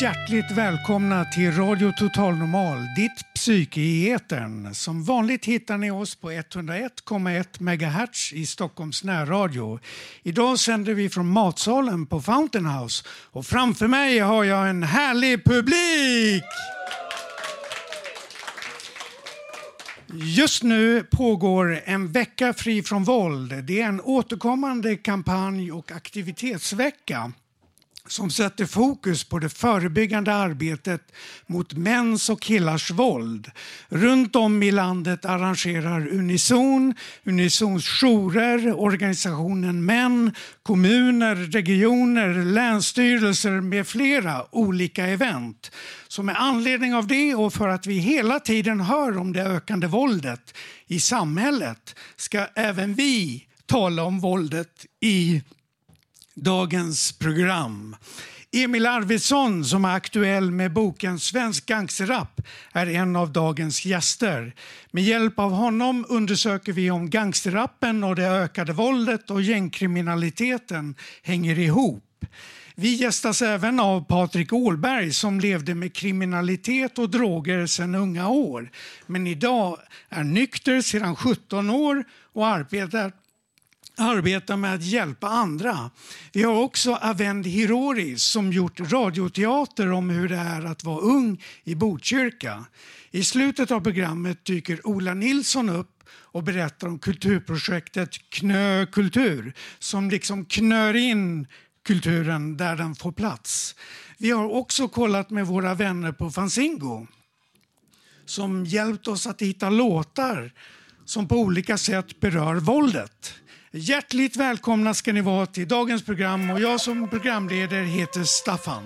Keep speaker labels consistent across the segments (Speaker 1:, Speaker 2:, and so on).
Speaker 1: Hjärtligt välkomna till Radio Total Normal, ditt psyke i etern. Som vanligt hittar ni oss på 101,1 MHz i Stockholms närradio. Idag sänder vi från matsalen på Fountain House och framför mig har jag en härlig publik! Just nu pågår en vecka fri från våld. Det är en återkommande kampanj och aktivitetsvecka som sätter fokus på det förebyggande arbetet mot mäns och killars våld. Runt om i landet arrangerar Unison, Unisons jourer, organisationen Män, kommuner, regioner, länsstyrelser med flera olika event. Så med anledning av det och för att vi hela tiden hör om det ökande våldet i samhället ska även vi tala om våldet i dagens program. Emil Arvidsson som är aktuell med boken Svensk gangsterrap är en av dagens gäster. Med hjälp av honom undersöker vi om gangsterrappen och det ökade våldet och gängkriminaliteten hänger ihop. Vi gästas även av Patrik Åhlberg som levde med kriminalitet och droger sedan unga år. Men idag är nykter sedan 17 år och arbetar arbetar med att hjälpa andra. Vi har också Avend Hirori som gjort radioteater om hur det är att vara ung i Botkyrka. I slutet av programmet dyker Ola Nilsson upp och berättar om kulturprojektet Knö kultur som liksom knör in kulturen där den får plats. Vi har också kollat med våra vänner på Fanzingo som hjälpt oss att hitta låtar som på olika sätt berör våldet. Hjärtligt välkomna ska ni vara till dagens program och jag som programledare heter Staffan.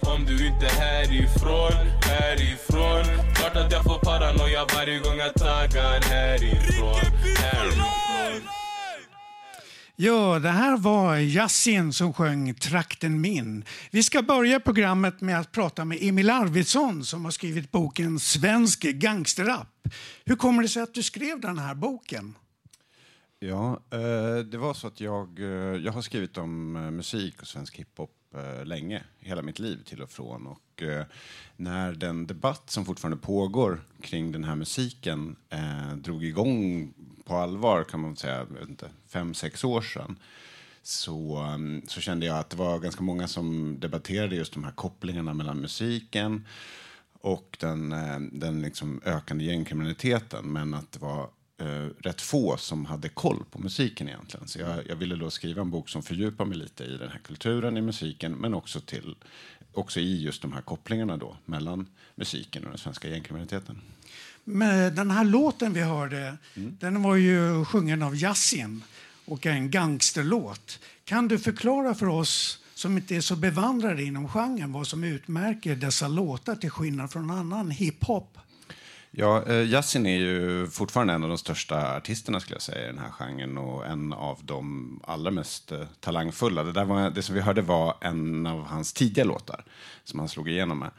Speaker 2: Om du inte härifrån, härifrån. Klart att jag får paranoia varje gång jag taggar härifrån, härifrån.
Speaker 1: Ja, det här var Yasin som sjöng Trakten min. Vi ska börja programmet med att prata med Emil Arvidsson som har skrivit boken Svensk gangsterrap. Hur kommer det sig att du skrev den här boken?
Speaker 3: Ja, eh, det var så att jag, eh, jag har skrivit om eh, musik och svensk hiphop länge, hela mitt liv till och från. Och när den debatt som fortfarande pågår kring den här musiken eh, drog igång på allvar, kan man säga, jag vet inte, fem, sex år sedan, så, mm, så kände jag att det var ganska många som debatterade just de här kopplingarna mellan musiken och den, eh, den liksom ökande gängkriminaliteten, men att det var eh, rätt få som hade koll på musiken egentligen. Så jag, jag ville då skriva en bok som fördjupar mig lite i den här kulturen i musiken, men också, till, också i just de här kopplingarna då mellan musiken och den svenska gängkriminaliteten.
Speaker 1: Men den här låten vi hörde, den var ju sjungen av Yasin och en gangsterlåt. Kan du förklara för oss som inte är så bevandrade inom genren vad som utmärker dessa låtar till skillnad från annan hiphop?
Speaker 3: Ja, eh, Yasin är ju fortfarande en av de största artisterna skulle jag säga i den här genren och en av de allra mest eh, talangfulla. Det, där var, det som vi hörde var en av hans tidiga låtar som han slog igenom med.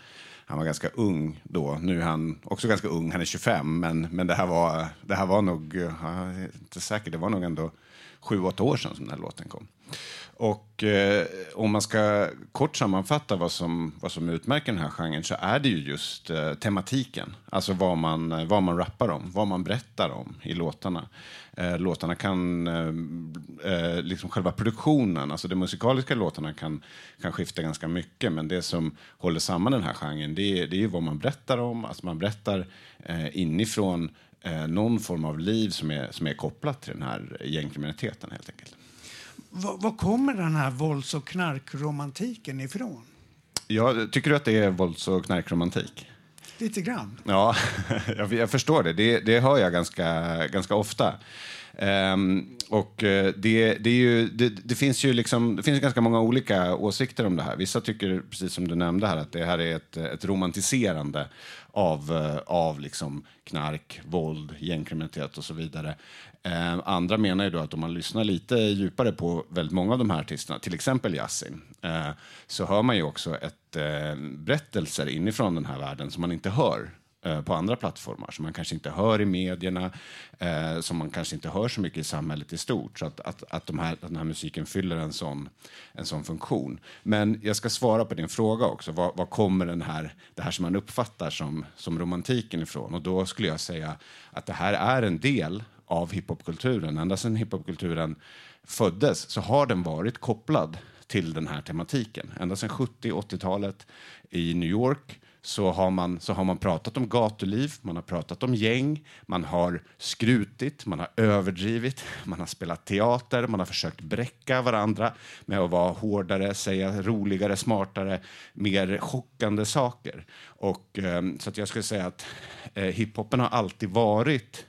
Speaker 3: Han var ganska ung då. Nu är han också ganska ung, han är 25, men, men det, här var, det här var nog, jag är inte säker, det var nog ändå sju, åtta år sedan som den här låten kom. Och eh, om man ska kort sammanfatta vad som, vad som utmärker den här genren så är det ju just eh, tematiken. Alltså vad man, eh, vad man rappar om, vad man berättar om i låtarna. Eh, låtarna kan, eh, eh, liksom själva produktionen, alltså de musikaliska låtarna kan, kan skifta ganska mycket. Men det som håller samman den här genren, det är, det är ju vad man berättar om. Alltså man berättar eh, inifrån eh, någon form av liv som är, som är kopplat till den här gängkriminaliteten helt enkelt.
Speaker 1: Var, var kommer den här vålds och knarkromantiken ifrån?
Speaker 3: Ja, tycker du att det är vålds och knarkromantik?
Speaker 1: Lite grann.
Speaker 3: Ja, jag, förstår det. det. Det hör jag ganska, ganska ofta. Um, och uh, det, det, är ju, det, det, finns ju liksom, det finns ganska många olika åsikter om det här. Vissa tycker, precis som du nämnde här, att det här är ett, ett romantiserande av, uh, av liksom knark, våld, gängkriminalitet och så vidare. Eh, andra menar ju då att om man lyssnar lite djupare på väldigt många av de här artisterna, till exempel Yasin, eh, så hör man ju också ett, eh, berättelser inifrån den här världen som man inte hör Eh, på andra plattformar som man kanske inte hör i medierna, eh, som man kanske inte hör så mycket i samhället i stort. Så att, att, att, de här, att den här musiken fyller en sån, en sån funktion. Men jag ska svara på din fråga också. Var, var kommer den här, det här som man uppfattar som, som romantiken ifrån? Och då skulle jag säga att det här är en del av hiphopkulturen. Ända sedan hiphopkulturen föddes så har den varit kopplad till den här tematiken. Ända sedan 70-80-talet i New York så har, man, så har man pratat om gatuliv, man har pratat om gäng, man har skrutit, man har överdrivit, man har spelat teater, man har försökt bräcka varandra med att vara hårdare, säga roligare, smartare, mer chockande saker. Och, eh, så att jag skulle säga att eh, hiphopen har alltid varit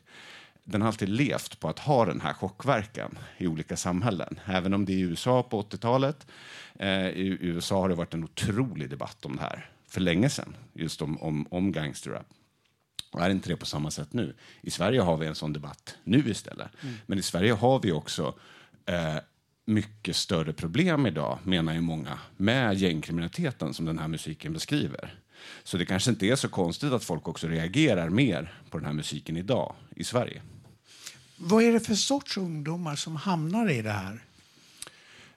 Speaker 3: den har alltid levt på att ha den här chockverkan i olika samhällen. Även om det är i USA på 80-talet. Eh, I USA har det varit en otrolig debatt om det här för länge sedan, just om, om, om gangsterrap. Och är inte det på samma sätt nu? I Sverige har vi en sån debatt nu istället. Mm. Men i Sverige har vi också eh, mycket större problem idag, menar ju många, med gängkriminaliteten som den här musiken beskriver. Så det kanske inte är så konstigt att folk också reagerar mer på den här musiken idag i Sverige.
Speaker 1: Vad är det för sorts ungdomar som hamnar i det här?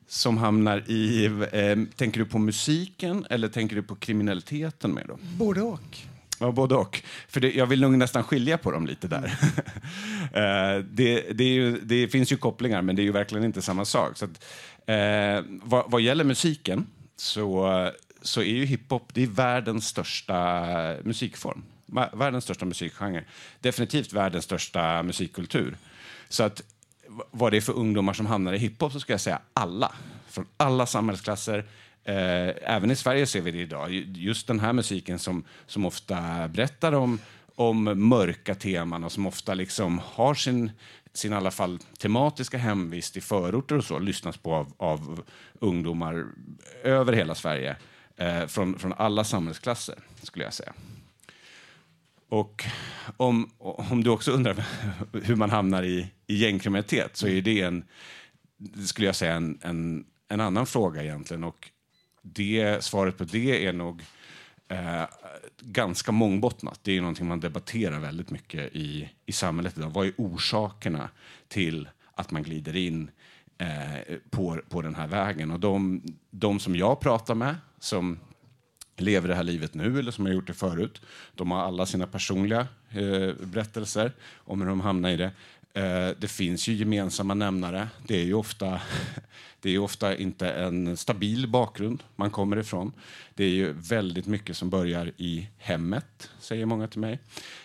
Speaker 3: som hamnar i... Eh, tänker du på musiken eller tänker du på kriminaliteten med då?
Speaker 1: Både och.
Speaker 3: Ja, både och. För det, jag vill nog nästan skilja på dem lite där. eh, det, det, ju, det, finns ju kopplingar, men det är ju verkligen inte samma sak. Så att, eh, vad, vad, gäller musiken så, så är ju hiphop det är världens största musikform. Världens största musikgenre. Definitivt världens största musikkultur. Så att vad det är för ungdomar som hamnar i hiphop så ska jag säga alla. Från alla samhällsklasser. Eh, även i Sverige ser vi det idag. Just den här musiken som, som ofta berättar om, om mörka teman och som ofta liksom har sin, sin i alla fall tematiska hemvist i förorter och så lyssnas på av, av ungdomar över hela Sverige. Eh, från, från alla samhällsklasser, skulle jag säga. Och om, om du också undrar hur man hamnar i, i gängkriminalitet så är det en, skulle jag säga, en, en, en annan fråga egentligen. Och det, svaret på det är nog eh, ganska mångbottnat. Det är någonting man debatterar väldigt mycket i, i samhället idag. Vad är orsakerna till att man glider in eh, på, på den här vägen? Och de, de som jag pratar med, som lever det här livet nu eller som har gjort det förut. De har alla sina personliga eh, berättelser om hur de hamnar i det. Eh, det finns ju gemensamma nämnare. Det är ju ofta, det är ofta inte en stabil bakgrund man kommer ifrån. Det är ju väldigt mycket som börjar i hemmet, säger många till mig.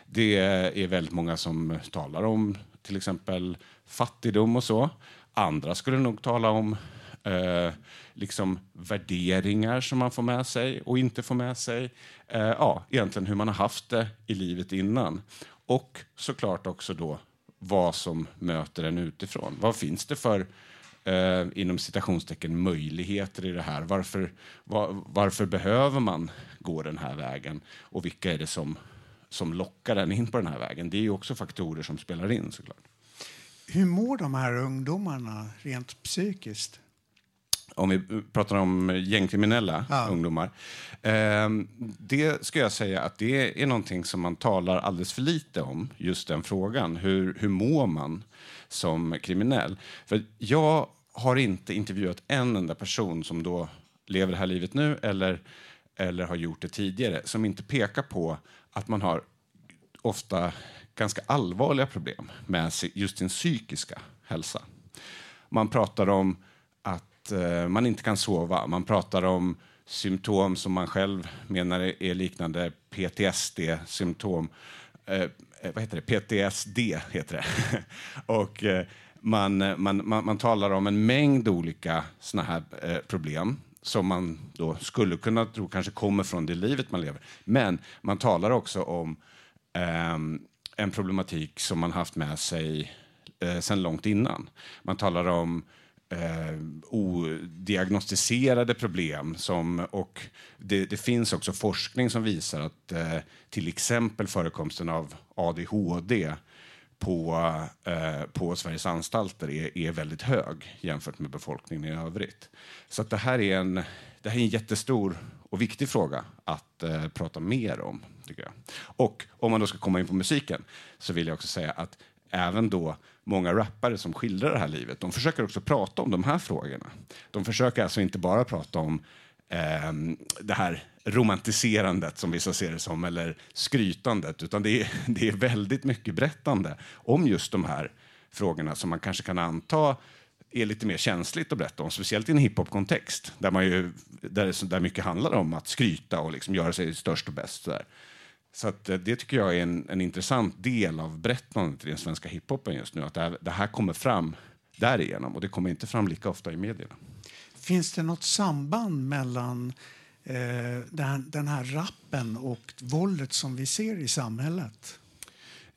Speaker 3: Det är väldigt många som talar om till exempel fattigdom och så. Andra skulle nog tala om eh, liksom värderingar som man får med sig och inte får med sig. Eh, ja, egentligen hur man har haft det i livet innan. Och såklart också då vad som möter en utifrån. Vad finns det för eh, inom citationstecken möjligheter i det här? Varför, var, varför behöver man gå den här vägen? Och vilka är det som, som lockar en in på den här vägen? Det är ju också faktorer som spelar in såklart.
Speaker 1: Hur mår de här ungdomarna rent psykiskt?
Speaker 3: Om vi pratar om gängkriminella ja. ungdomar. Eh, det ska jag säga att det är någonting som man talar alldeles för lite om, just den frågan. Hur, hur mår man som kriminell? För jag har inte intervjuat en enda person som då lever det här livet nu eller, eller har gjort det tidigare som inte pekar på att man har ofta ganska allvarliga problem med just sin psykiska hälsa. Man pratar om att eh, man inte kan sova. Man pratar om symptom som man själv menar är liknande PTSD-symptom. Eh, eh, vad heter det? PTSD heter det. och eh, man, eh, man, man, man, talar om en mängd olika såna här eh, problem som man då skulle kunna tro kanske kommer från det livet man lever. Men man talar också om ehm, en problematik som man haft med sig eh, sen långt innan. Man talar om eh, odiagnostiserade problem. Som, och det, det, finns också forskning som visar att eh, till exempel förekomsten av ADHD på, eh, på Sveriges anstalter är, är väldigt hög jämfört med befolkningen i övrigt. Så att det, här är en, det här är en jättestor och viktig fråga att eh, prata mer om. tycker jag. Och om man då ska komma in på musiken så vill jag också säga att även då många rappare som skildrar det här livet, de försöker också prata om de här frågorna. De försöker alltså inte bara prata om eh, det här romantiserandet som vissa ser det som, eller skrytandet, utan det är, det är väldigt mycket berättande om just de här frågorna som man kanske kan anta är lite mer känsligt att berätta om, speciellt i en hiphop-kontext där, man ju, där, där mycket handlar om att skryta och liksom göra sig störst och bäst. Där. Så eh, det tycker jag är en, en intressant del av berättandet i den svenska hiphopen just nu. Att det här, det här kommer fram därigenom och det kommer inte fram lika ofta i medierna.
Speaker 1: Finns det något samband mellan eh, den, den här rappen och våldet som vi ser i samhället?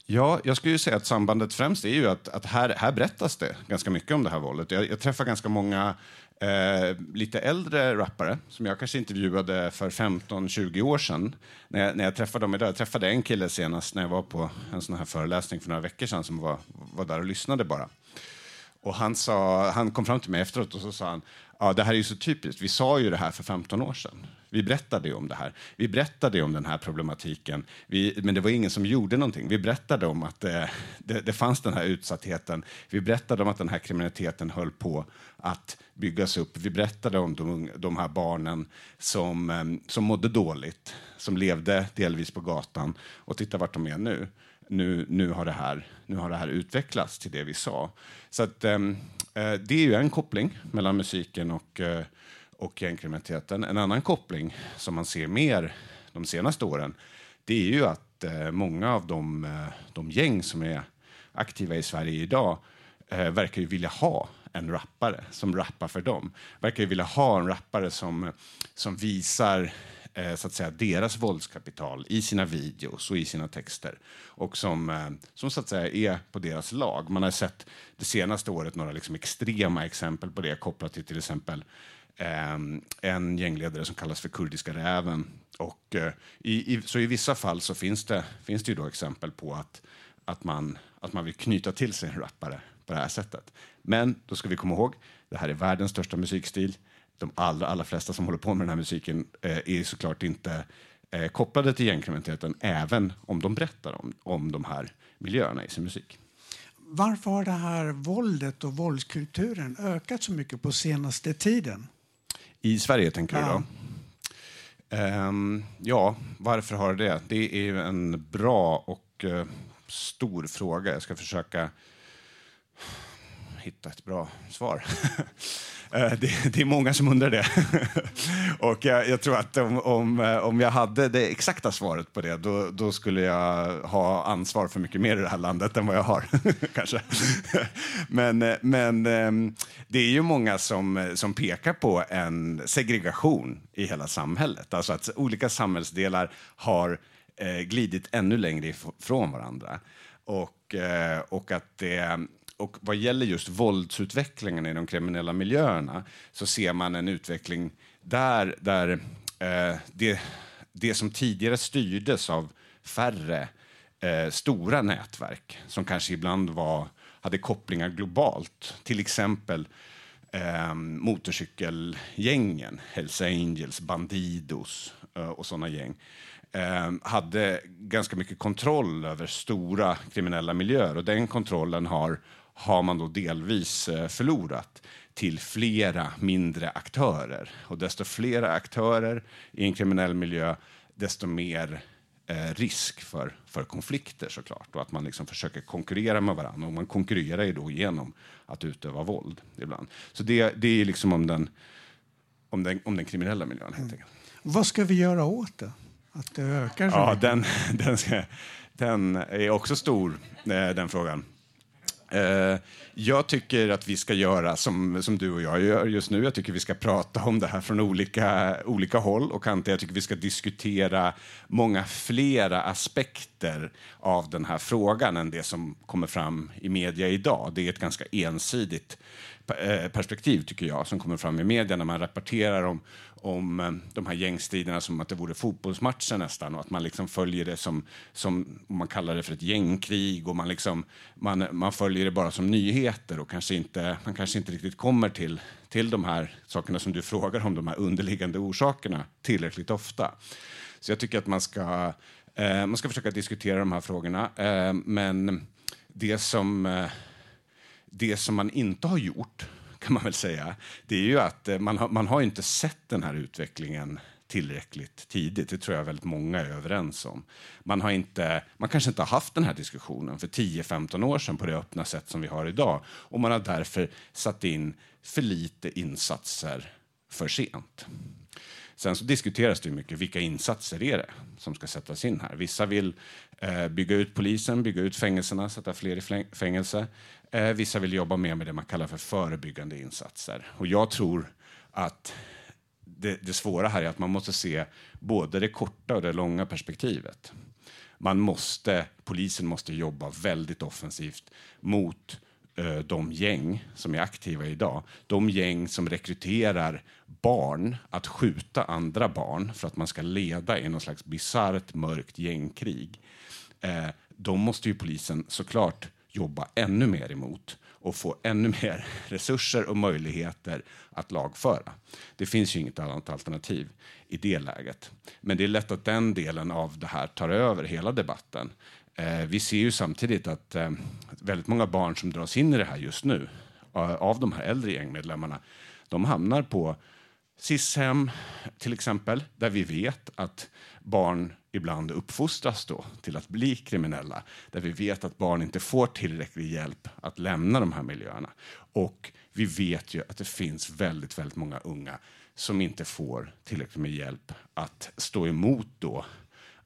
Speaker 3: Ja, jag skulle säga att sambandet främst är ju att, att här, här berättas det ganska mycket om det här våldet. Jag, jag träffar ganska många eh, lite äldre rappare som jag kanske intervjuade för 15-20 år sedan. När jag, när jag träffade dem idag. Jag träffade en kille senast när jag var på en sån här föreläsning för några veckor sedan som var, var där och lyssnade bara. Och han, sa, han kom fram till mig efteråt och så sa han, ja det här är ju så typiskt, vi sa ju det här för 15 år sedan. Vi berättade om det här. Vi berättade om den här problematiken, vi, men det var ingen som gjorde någonting. Vi berättade om att det, det, det, fanns den här utsattheten. Vi berättade om att den här kriminaliteten höll på att byggas upp. Vi berättade om de, de här barnen som, eh, som mådde dåligt, som levde delvis på gatan. Och titta vart de är nu. Nu, nu, har det här, nu har det här utvecklats till det vi sa. Så att, eh, eh det är ju en koppling mellan musiken och eh, och gängkriminaliteten. En annan koppling som man ser mer de senaste åren det är ju att eh, många av de, eh, de gäng som är aktiva i Sverige idag eh, verkar ju vilja ha en rappare som rappar för dem. Verkar ju vilja ha en rappare som, som visar eh, så att säga, deras våldskapital i sina videos och i sina texter och som, eh, som så att säga är på deras lag. Man har sett det senaste året några liksom extrema exempel på det kopplat till till exempel Ehm, en gängledare som kallas för Kurdiska räven. Och, eh, i, i, så i vissa fall så finns det, finns det ju då exempel på att, att, man, att man vill knyta till sig en rappare på det här sättet. Men då ska vi komma ihåg, det här är världens största musikstil. De allra, allra flesta som håller på med den här musiken eh, är såklart inte eh, kopplade till gängkriminaliteten, även om de berättar om, om de här miljöerna i sin musik.
Speaker 1: Varför har det här våldet och våldskulturen ökat så mycket på senaste tiden?
Speaker 3: I Sverige, tänker ja. du? Då? Um, ja, varför har det det? är ju en bra och uh, stor fråga. Jag ska försöka hitta ett bra svar. Eh, det, det, är många som undrar det. och jag, jag, tror att om, om, eh, om jag hade det exakta svaret på det, då, då, skulle jag ha ansvar för mycket mer i det här landet än vad jag har. Kanske. men, eh, men ehm, det är ju många som, som pekar på en segregation i hela samhället. Alltså att olika samhällsdelar har glidit ännu längre ifrån varandra. Och, och att det och vad gäller just våldsutvecklingen i de kriminella miljöerna så ser man en utveckling där, där eh, det, det som tidigare styrdes av färre eh, stora nätverk som kanske ibland var, hade kopplingar globalt, till exempel eh, motorcykelgängen, Hells Angels, Bandidos eh, och sådana gäng eh, hade ganska mycket kontroll över stora kriminella miljöer. Och den kontrollen har har man då delvis eh, förlorat till flera mindre aktörer. Och desto fler aktörer i en kriminell miljö, desto mer eh, risk för, för konflikter såklart. Och att man liksom försöker konkurrera med varandra. Och man konkurrerar ju då genom att utöva våld ibland. Så det, det är liksom om den, om, den, om den kriminella miljön helt enkelt.
Speaker 1: Mm. Vad ska vi göra åt det? Att det ökar?
Speaker 3: Ja, den, den, ska, den är också stor, eh, den frågan. Eh, jag tycker att vi ska göra som, som du och jag gör just nu. Jag tycker vi ska prata om det här från olika, olika håll och kanter. Jag tycker vi ska diskutera många flera aspekter av den här frågan än det som kommer fram i media idag. Det är ett ganska ensidigt Eh, perspektiv, tycker jag, som kommer fram i media när man rapporterar om, om eh, de här gängstriderna som att det vore fotbollsmatcher nästan och att man liksom följer det som, som man kallar det för ett gängkrig och man, liksom, man, man följer det bara som nyheter och kanske inte, man kanske inte riktigt kommer till, till de här sakerna som du frågar om, de här underliggande orsakerna tillräckligt ofta. Så jag tycker att man ska, eh, man ska försöka diskutera de här frågorna, eh, men det som, eh, det som man inte har gjort kan man väl säga, det är ju att eh, man har, man har inte sett den här utvecklingen tillräckligt tidigt. Det tror jag väldigt många är överens om. Man, har inte, man kanske inte har haft den här diskussionen för 10-15 år sedan på det öppna sätt som vi har idag och man har därför satt in för lite insatser för sent. Sen så diskuteras det mycket vilka insatser är det som ska sättas in här. Vissa vill eh, bygga ut polisen, bygga ut fängelserna, sätta fler i fängelse. Eh, vissa vill jobba mer med det man kallar för förebyggande insatser. Och jag tror att det, det svåra här är att man måste se både det korta och det långa perspektivet. Man måste, polisen måste jobba väldigt offensivt mot eh, de gäng som är aktiva idag. De gäng som rekryterar barn att skjuta andra barn för att man ska leda i något slags bisarrt mörkt gängkrig. Eh, de måste ju polisen såklart jobba ännu mer emot och få ännu mer resurser och möjligheter att lagföra. Det finns ju inget annat alternativ i det läget. Men det är lätt att den delen av det här tar över hela debatten. Eh, vi ser ju samtidigt att eh, väldigt många barn som dras in i det här just nu eh, av de här äldre gängmedlemmarna, de hamnar på SIS-hem till exempel, där vi vet att barn ibland uppfostras då till att bli kriminella. Där vi vet att barn inte får tillräcklig hjälp att lämna de här miljöerna. Och vi vet ju att det finns väldigt, väldigt många unga som inte får tillräckligt med hjälp att stå emot då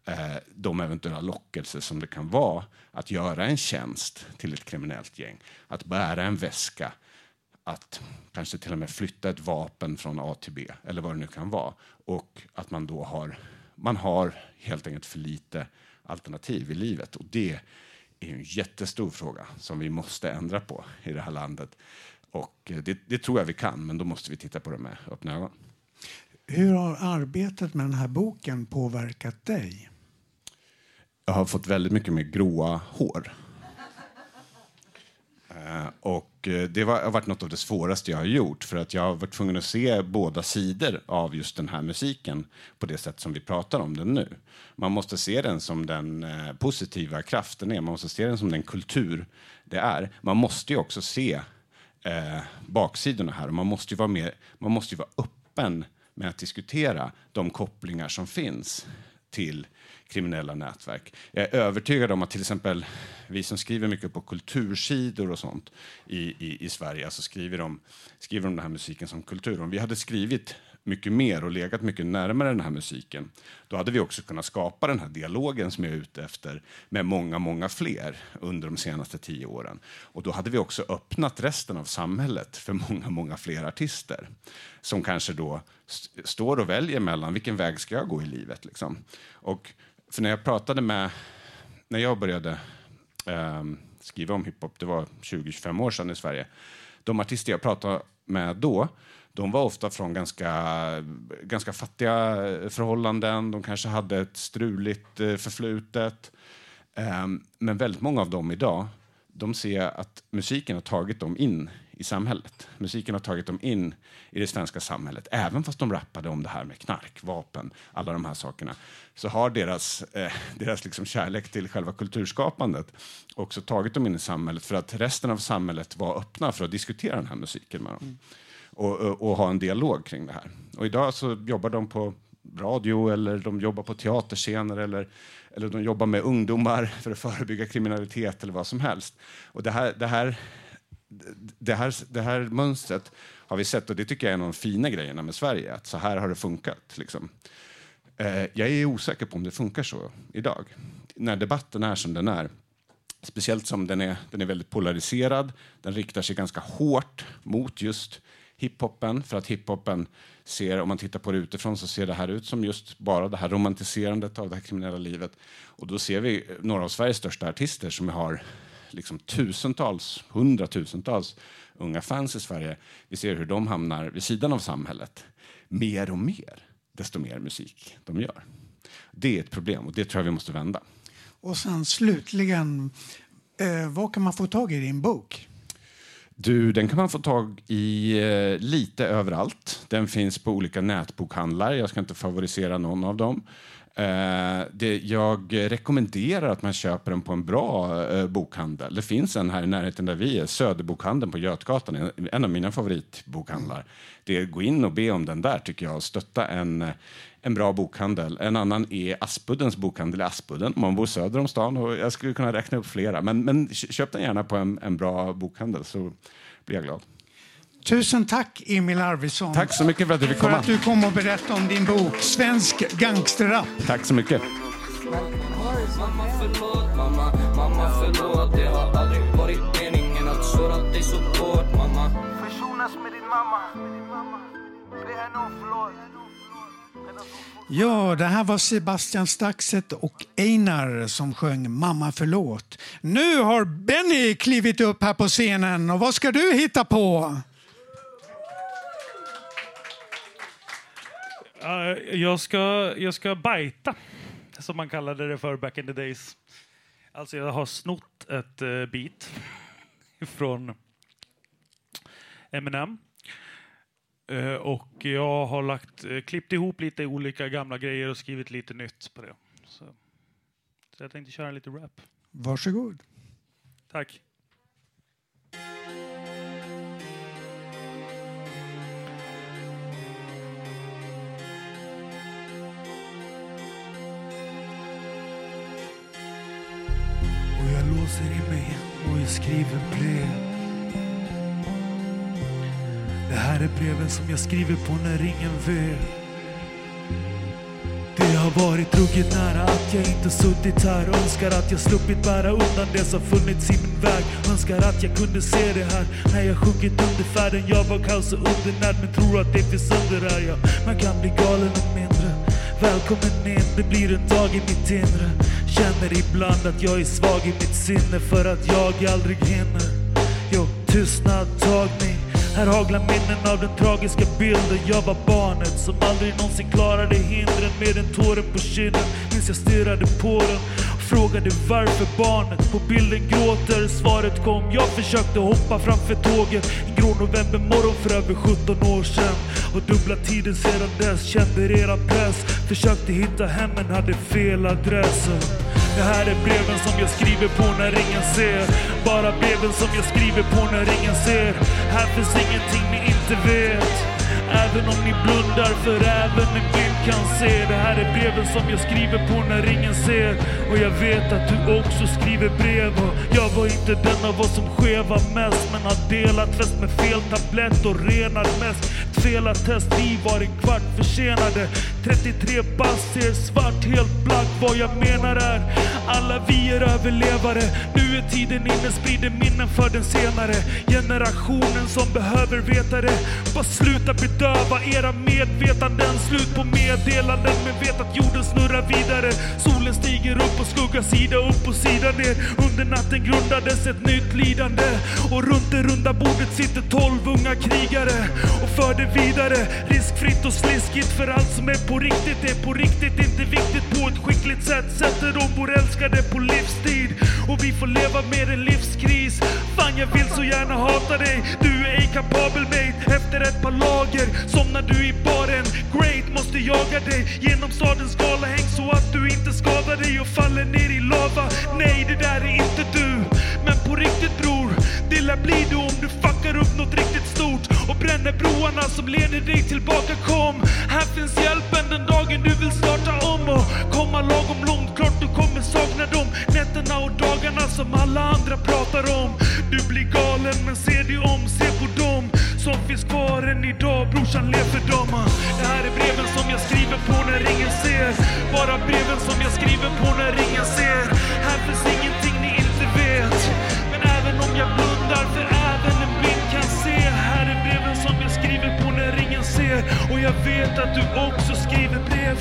Speaker 3: eh, de eventuella lockelser som det kan vara att göra en tjänst till ett kriminellt gäng. Att bära en väska, att kanske till och med flytta ett vapen från A till B eller vad det nu kan vara. Och att man då har man har helt enkelt för lite alternativ i livet. Och det är en jättestor fråga som vi måste ändra på i det här landet. Och det, det tror jag vi kan, men då måste vi titta på det med öppna ögon.
Speaker 1: Hur har arbetet med den här boken påverkat dig?
Speaker 3: Jag har fått väldigt mycket mer gråa hår. Eh, och eh, det var, har varit något av det svåraste jag har gjort för att jag har varit tvungen att se båda sidor av just den här musiken på det sätt som vi pratar om den nu. Man måste se den som den eh, positiva kraften är, man måste se den som den kultur det är. Man måste ju också se eh, baksidorna här och man måste ju vara, mer, man måste ju vara öppen med att diskutera de kopplingar som finns till kriminella nätverk. Jag är övertygad om att till exempel vi som skriver mycket på kultursidor och sånt i, i, i Sverige, alltså skriver om, skriver om den här musiken som kultur. Om vi hade skrivit mycket mer och legat mycket närmare den här musiken, då hade vi också kunnat skapa den här dialogen som jag är ute efter med många, många fler under de senaste tio åren. Och då hade vi också öppnat resten av samhället för många, många fler artister som kanske då st står och väljer mellan vilken väg ska jag gå i livet. Liksom. Och för när jag pratade med, när jag började eh, skriva om hiphop, det var 20-25 år sedan i Sverige, de artister jag pratade med då, de var ofta från ganska, ganska fattiga eh, förhållanden, de kanske hade ett struligt eh, förflutet. Eh, men väldigt många av dem idag, de ser att musiken har tagit dem in i samhället. Musiken har tagit dem in i det svenska samhället. Även fast de rappade om det här med knark, vapen, alla de här sakerna så har deras, eh, deras liksom kärlek till själva kulturskapandet också tagit dem in i samhället för att resten av samhället var öppna för att diskutera den här musiken med dem. Mm. Och, och, och, ha en dialog kring det här. Och idag så jobbar de på radio eller de jobbar på teaterscener eller, eller de jobbar med ungdomar för att förebygga kriminalitet eller vad som helst. Och det här, det här det här, det här mönstret har vi sett och det tycker jag är en av de fina grejerna med Sverige. Att så här har det funkat. Liksom. Eh, jag är osäker på om det funkar så idag. När debatten är som den är Speciellt som den är, den är väldigt polariserad. Den riktar sig ganska hårt mot just hiphopen. För att hiphopen ser, om man tittar på det utifrån, så ser det här ut som just bara det här romantiserandet av det här kriminella livet. Och då ser vi några av Sveriges största artister som har liksom tusentals, hundratusentals unga fans i Sverige. Vi ser hur de hamnar vid sidan av samhället mer och mer, desto mer musik de gör. Det är ett problem och det tror jag vi måste vända.
Speaker 1: Och sen slutligen, eh, var kan man få tag i din bok?
Speaker 3: Du, den kan man få tag i eh, lite överallt. Den finns på olika nätbokhandlar. Jag ska inte favorisera någon av dem. Eh, det, jag rekommenderar att man köper den på en bra eh, bokhandel. Det finns en här i närheten där vi är, Söderbokhandeln på Götgatan, en, en av mina favoritbokhandlar. Det, gå in och be om den där tycker jag, stötta en, eh, en bra bokhandel. En annan är Aspuddens bokhandel i Aspudden om man bor söder om stan. Och jag skulle kunna räkna upp flera, men, men köp den gärna på en, en bra bokhandel så blir jag glad.
Speaker 1: Tusen tack, Emil Arvidsson.
Speaker 3: Tack så mycket för att du fick
Speaker 1: För
Speaker 3: komma.
Speaker 1: att du kom och berättade om din bok Svensk gangsterrap.
Speaker 3: Tack så mycket.
Speaker 4: Mamma förlåt, mamma, mamma förlåt Det har aldrig varit meningen att såra dig så hårt mamma
Speaker 5: Försonas med din mamma. Be henne om förlåt.
Speaker 1: Ja, det här var Sebastian Staxet och Einar som sjöng Mamma förlåt. Nu har Benny klivit upp här på scenen och vad ska du hitta på?
Speaker 6: Ja, jag, ska, jag ska bajta, som man kallade det för back in the days. Alltså jag har snott ett uh, beat från Eminem. Eh, och jag har lagt, uh, klippt ihop lite olika gamla grejer och skrivit lite nytt på det. Så, så jag tänkte köra lite rap.
Speaker 1: Varsågod.
Speaker 6: Tack.
Speaker 7: Och i mig och jag skriver brev. Det här är breven som jag skriver på när ingen vet. Det har varit ruggigt nära att jag inte suttit här Önskar att jag sluppit bära undan det som funnits i min väg. Önskar att jag kunde se det här när jag sjunkit under färden. Jag var kaos och undernärd men tror att det finns under här ja. Man kan bli galen och mindre. Välkommen in, det blir en dag i mitt inre. Känner ibland att jag är svag i mitt sinne för att jag aldrig hinner. Jo, tystnad, tagning. Här haglar minnen av den tragiska bilden. Jag var barnet som aldrig någonsin klarade hindren Med en tåren på kinden. Minns jag stirrade på den och frågade varför barnet på bilden gråter. Svaret kom, jag försökte hoppa framför tåget En grå novembermorgon för över 17 år sedan. Och dubbla tiden sedan dess, kände redan press. Försökte hitta hem men hade fel adresser det här är breven som jag skriver på när ingen ser. Bara breven som jag skriver på när ingen ser. Här finns ingenting ni inte vet. Även om ni blundar för även en blind kan se. Det här är breven som jag skriver på när ingen ser. Och jag vet att du också skriver brev. Och Jag var inte den av oss som skevar mest Men har delat fest med fel tablett och renar mest. Ett felattest, vi var en kvart försenade. 33 bass ser svart, helt black Vad jag menar är alla vi är överlevare. Nu är tiden inne, sprider minnen för den senare. Generationen som behöver veta det. Bara sluta bedöva era medvetanden. Slut på meddelanden men vet att jorden snurrar vidare. Solen stiger upp och skuggar sida upp och sida ner. Under natten grundades ett nytt lidande. Och runt det runda bordet sitter tolv unga krigare Och för det vidare. Riskfritt och sliskigt för allt som är på riktigt. Är på riktigt Inte viktigt. På ett skickligt sätt Sätter de vår älskade på livstid. Och vi får leva med en livskris. Fan jag vill så gärna hata dig. Du är ej kapabel mate. Efter ett par lager Somnar du i baren Great måste jaga dig. Genom stadens galahäng så att du inte skadar dig och faller ner i lava. Nej det där är inte du. Men på riktigt bror Det lär bli du om du fuckar upp något riktigt stort Och bränner broarna som leder dig tillbaka. Kom, här finns hjälpen den dagen du vill starta om Och komma lagom långt, klart du kommer sakna dem Nätterna och dagarna som alla andra pratar om. Du blir galen men se dig om, se på dem som finns kvar än idag. Brorsan lev för dem. Det här är breven som jag skriver på när ingen ser. Bara breven som jag skriver på när ingen ser. Här finns ingenting ni inte vet. Men även om jag blundar, för även en bild kan se. Här är breven som jag skriver på när ingen ser ser och jag vet att du också skriver brev.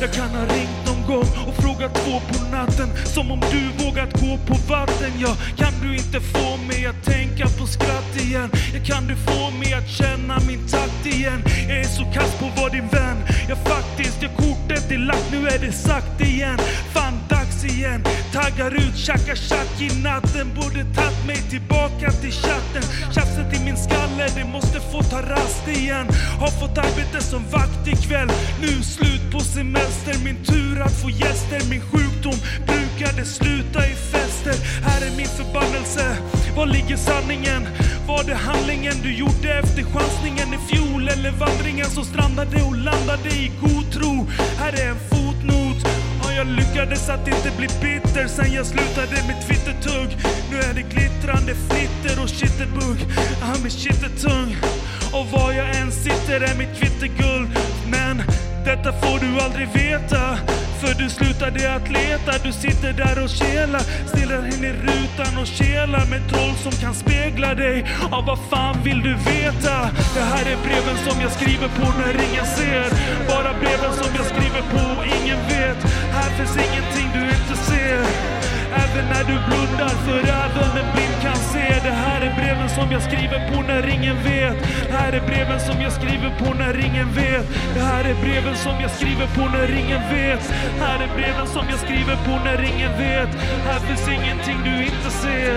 Speaker 7: Jag kan ha ringt någon gång och frågat två på natten som om du vågat gå på vatten. Ja, kan du inte få mig att tänka på skratt igen? Ja, kan du få mig att känna min takt igen? Jag är så kass på att vad din vän. Ja, faktiskt, ja, kortet är lagt, nu är det sagt igen. Fan, igen. Taggar ut, tjackar tjack i natten Borde tagit mig tillbaka till chatten. Tjafset i min skalle, det måste få ta rast igen. Har fått arbete som vakt ikväll. Nu slut på semester. Min tur att få gäster. Min sjukdom brukade sluta i fester. Här är min förbannelse. Var ligger sanningen? Var det handlingen du gjorde efter chansningen i fjol? Eller vandringen som strandade och landade i god tro? Här är en fot jag lyckades att inte bli bitter sen jag slutade med twittertugg Nu är det glittrande flitter och kittelbugg. Ja, min shit är tung Och var jag än sitter är mitt kvitter guld Men detta får du aldrig veta för du slutade att leta, du sitter där och kelar Stirrar in i rutan och kelar med troll som kan spegla dig. Ja, vad fan vill du veta? Det här är breven som jag skriver på när ingen ser. Bara breven som jag skriver på och ingen vet. Här finns ingenting du inte ser. Även när du blundar, för även en blind kan se? Det här är breven som jag skriver på när ingen vet. Det här är breven som jag skriver på när ingen vet. Det här är breven som jag skriver på när ingen vet. Här är breven som jag skriver på när ingen vet. Här finns ingenting du inte ser.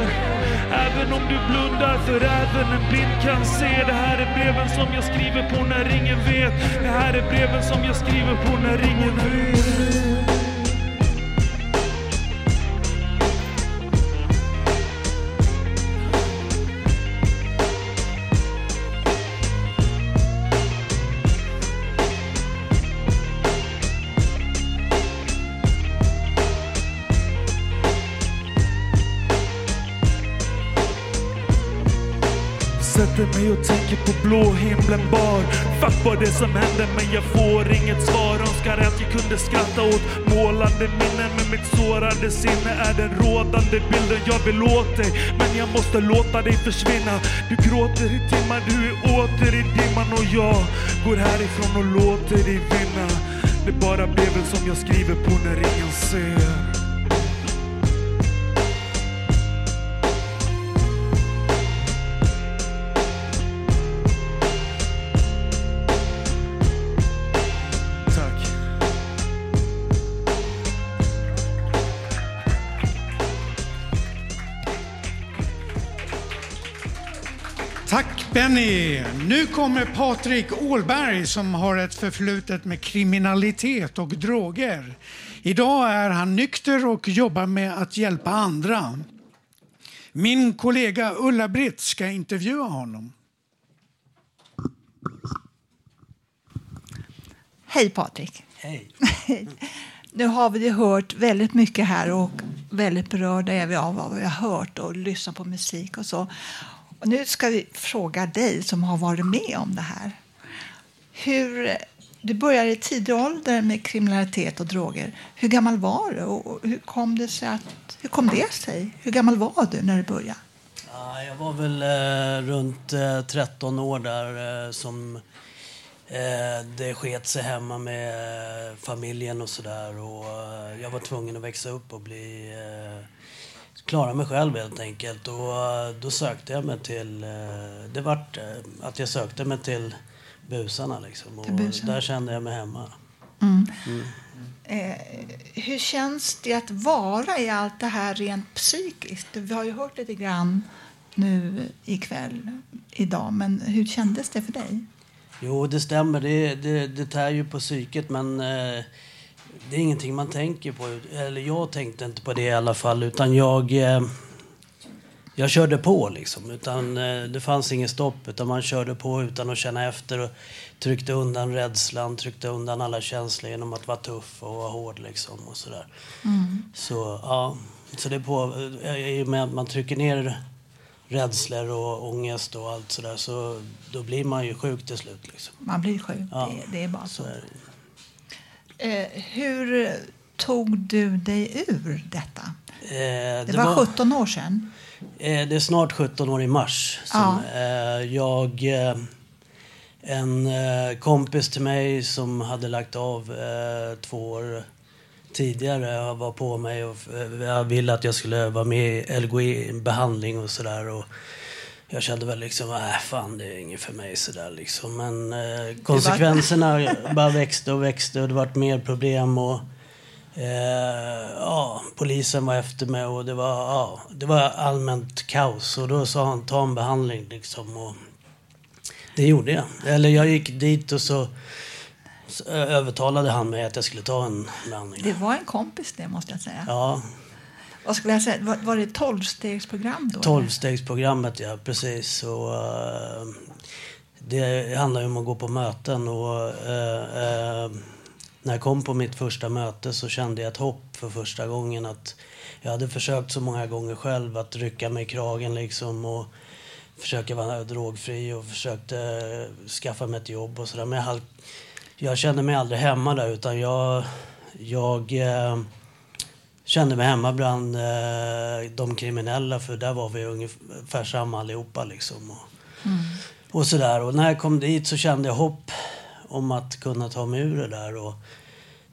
Speaker 7: Även om du blundar, för även en blind kan se. Det här är breven som jag skriver på när ingen vet. Det här är breven som jag skriver på när ingen vet. Mig och tänker på blå himlen bar. Fuck vad det som händer men jag får inget svar. Önskar att jag kunde skratta åt målande minnen Men mitt sårade sinne är den rådande bilden jag vill åt dig. Men jag måste låta dig försvinna. Du gråter i timmar, du är åter i dimman. Och jag går härifrån och låter dig vinna. Det bara bara väl som jag skriver på när ingen ser.
Speaker 1: Benny! Nu kommer Patrik Ålberg som har ett förflutet med kriminalitet och droger. Idag är han nykter och jobbar med att hjälpa andra. Min kollega Ulla-Britt ska intervjua honom.
Speaker 8: Hej Patrik.
Speaker 9: Hej.
Speaker 8: Nu har vi hört väldigt mycket här och väldigt berörda är vi av vad vi har hört och lyssnat på musik och så. Och nu ska vi fråga dig som har varit med om det här. Hur, du började i tidig ålder med kriminalitet och droger. Hur gammal var du och hur kom det sig? Att, hur kom det sig? Hur gammal var du när du började?
Speaker 9: Ja, jag var väl eh, runt eh, 13 år där eh, som eh, det sket sig hemma med eh, familjen och sådär. Eh, jag var tvungen att växa upp och bli eh, klara mig själv helt enkelt. Och eh, då sökte jag mig till, eh, det vart eh, att jag sökte mig till busarna liksom. Och
Speaker 8: busarna.
Speaker 9: där kände jag mig hemma.
Speaker 8: Mm.
Speaker 9: Mm.
Speaker 8: Eh, hur känns det att vara i allt det här rent psykiskt? Vi har ju hört lite grann nu ikväll, idag, men hur kändes det för dig?
Speaker 9: Jo, det stämmer. Det, det, det tär ju på psyket, men eh, det är ingenting man tänker på. Eller jag tänkte inte på det i alla fall, utan jag... Eh, jag körde på liksom. Utan, eh, det fanns inget stopp, utan man körde på utan att känna efter och tryckte undan rädslan, tryckte undan alla känslor genom att vara tuff och vara hård liksom och sådär.
Speaker 8: Mm.
Speaker 9: Så ja, så det på, eh, i och med att man trycker ner rädslor och ångest och allt sådär så då blir man ju sjuk till slut. Liksom.
Speaker 8: Man blir sjuk,
Speaker 9: Ja,
Speaker 8: det, det är bara så.
Speaker 9: så är
Speaker 8: Eh, hur tog du dig ur detta?
Speaker 9: Eh,
Speaker 8: Det, var, 17 år sedan.
Speaker 9: Eh, det är snart 17 år i mars. Som, eh, jag, eh, en eh, kompis till mig som hade lagt av två år tidigare var på mig och ville att jag skulle vara med i LGI-behandling och sådär. Jag kände väl liksom, äh, fan det är inget för mig sådär liksom. Men eh, konsekvenserna bara växte och växte och det vart mer problem och eh, ja, polisen var efter mig och det var, ja, det var allmänt kaos. Och då sa han, ta en behandling liksom. Och det gjorde jag. Eller jag gick dit och så, så övertalade han mig att jag skulle ta en behandling.
Speaker 8: Det var en kompis det måste jag säga.
Speaker 9: Ja,
Speaker 8: vad skulle jag säga? Var, var det ett tolvstegsprogram då?
Speaker 9: Tolvstegsprogrammet, ja precis. Och, eh, uh, det handlar ju om att gå på möten. Och, uh, uh, när jag kom på mitt första möte så kände jag ett hopp för första gången. att Jag hade försökt så många gånger själv att rycka mig i kragen liksom och försöka vara drogfri och försökte skaffa mig ett jobb och sådär. Men jag, jag kände mig aldrig hemma där utan jag, jag eh, kände mig hemma bland eh, de kriminella för där var vi ungefär samma allihopa liksom. Och, och sådär. Och när jag kom dit så kände jag hopp om att kunna ta mig ur det där och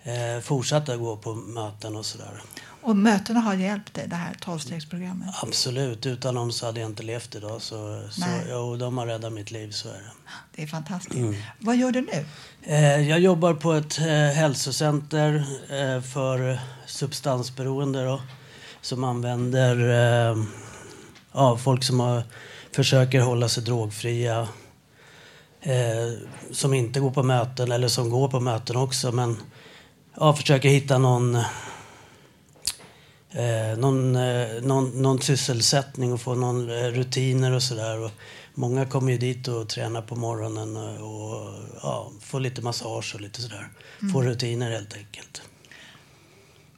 Speaker 9: eh, fortsätta gå på möten och sådär.
Speaker 8: Och mötena har hjälpt dig, det här tolvstegsprogrammet?
Speaker 9: Absolut, utan dem så hade jag inte levt idag. Så, så, jo, de har räddat mitt liv, så är det.
Speaker 8: Det är fantastiskt.
Speaker 9: Mm.
Speaker 8: Vad gör du nu?
Speaker 9: Eh, jag jobbar på ett eh, hälsocenter eh, för substansberoende då, som använder ja, folk som har, försöker hålla sig drogfria. Som inte går på möten eller som går på möten också men ja, försöker hitta någon, eh, någon, eh, någon, någon sysselsättning och få någon eh, rutiner och sådär. Många kommer ju dit och tränar på morgonen eh, och ja, får lite massage och lite sådär. Får rutiner helt enkelt.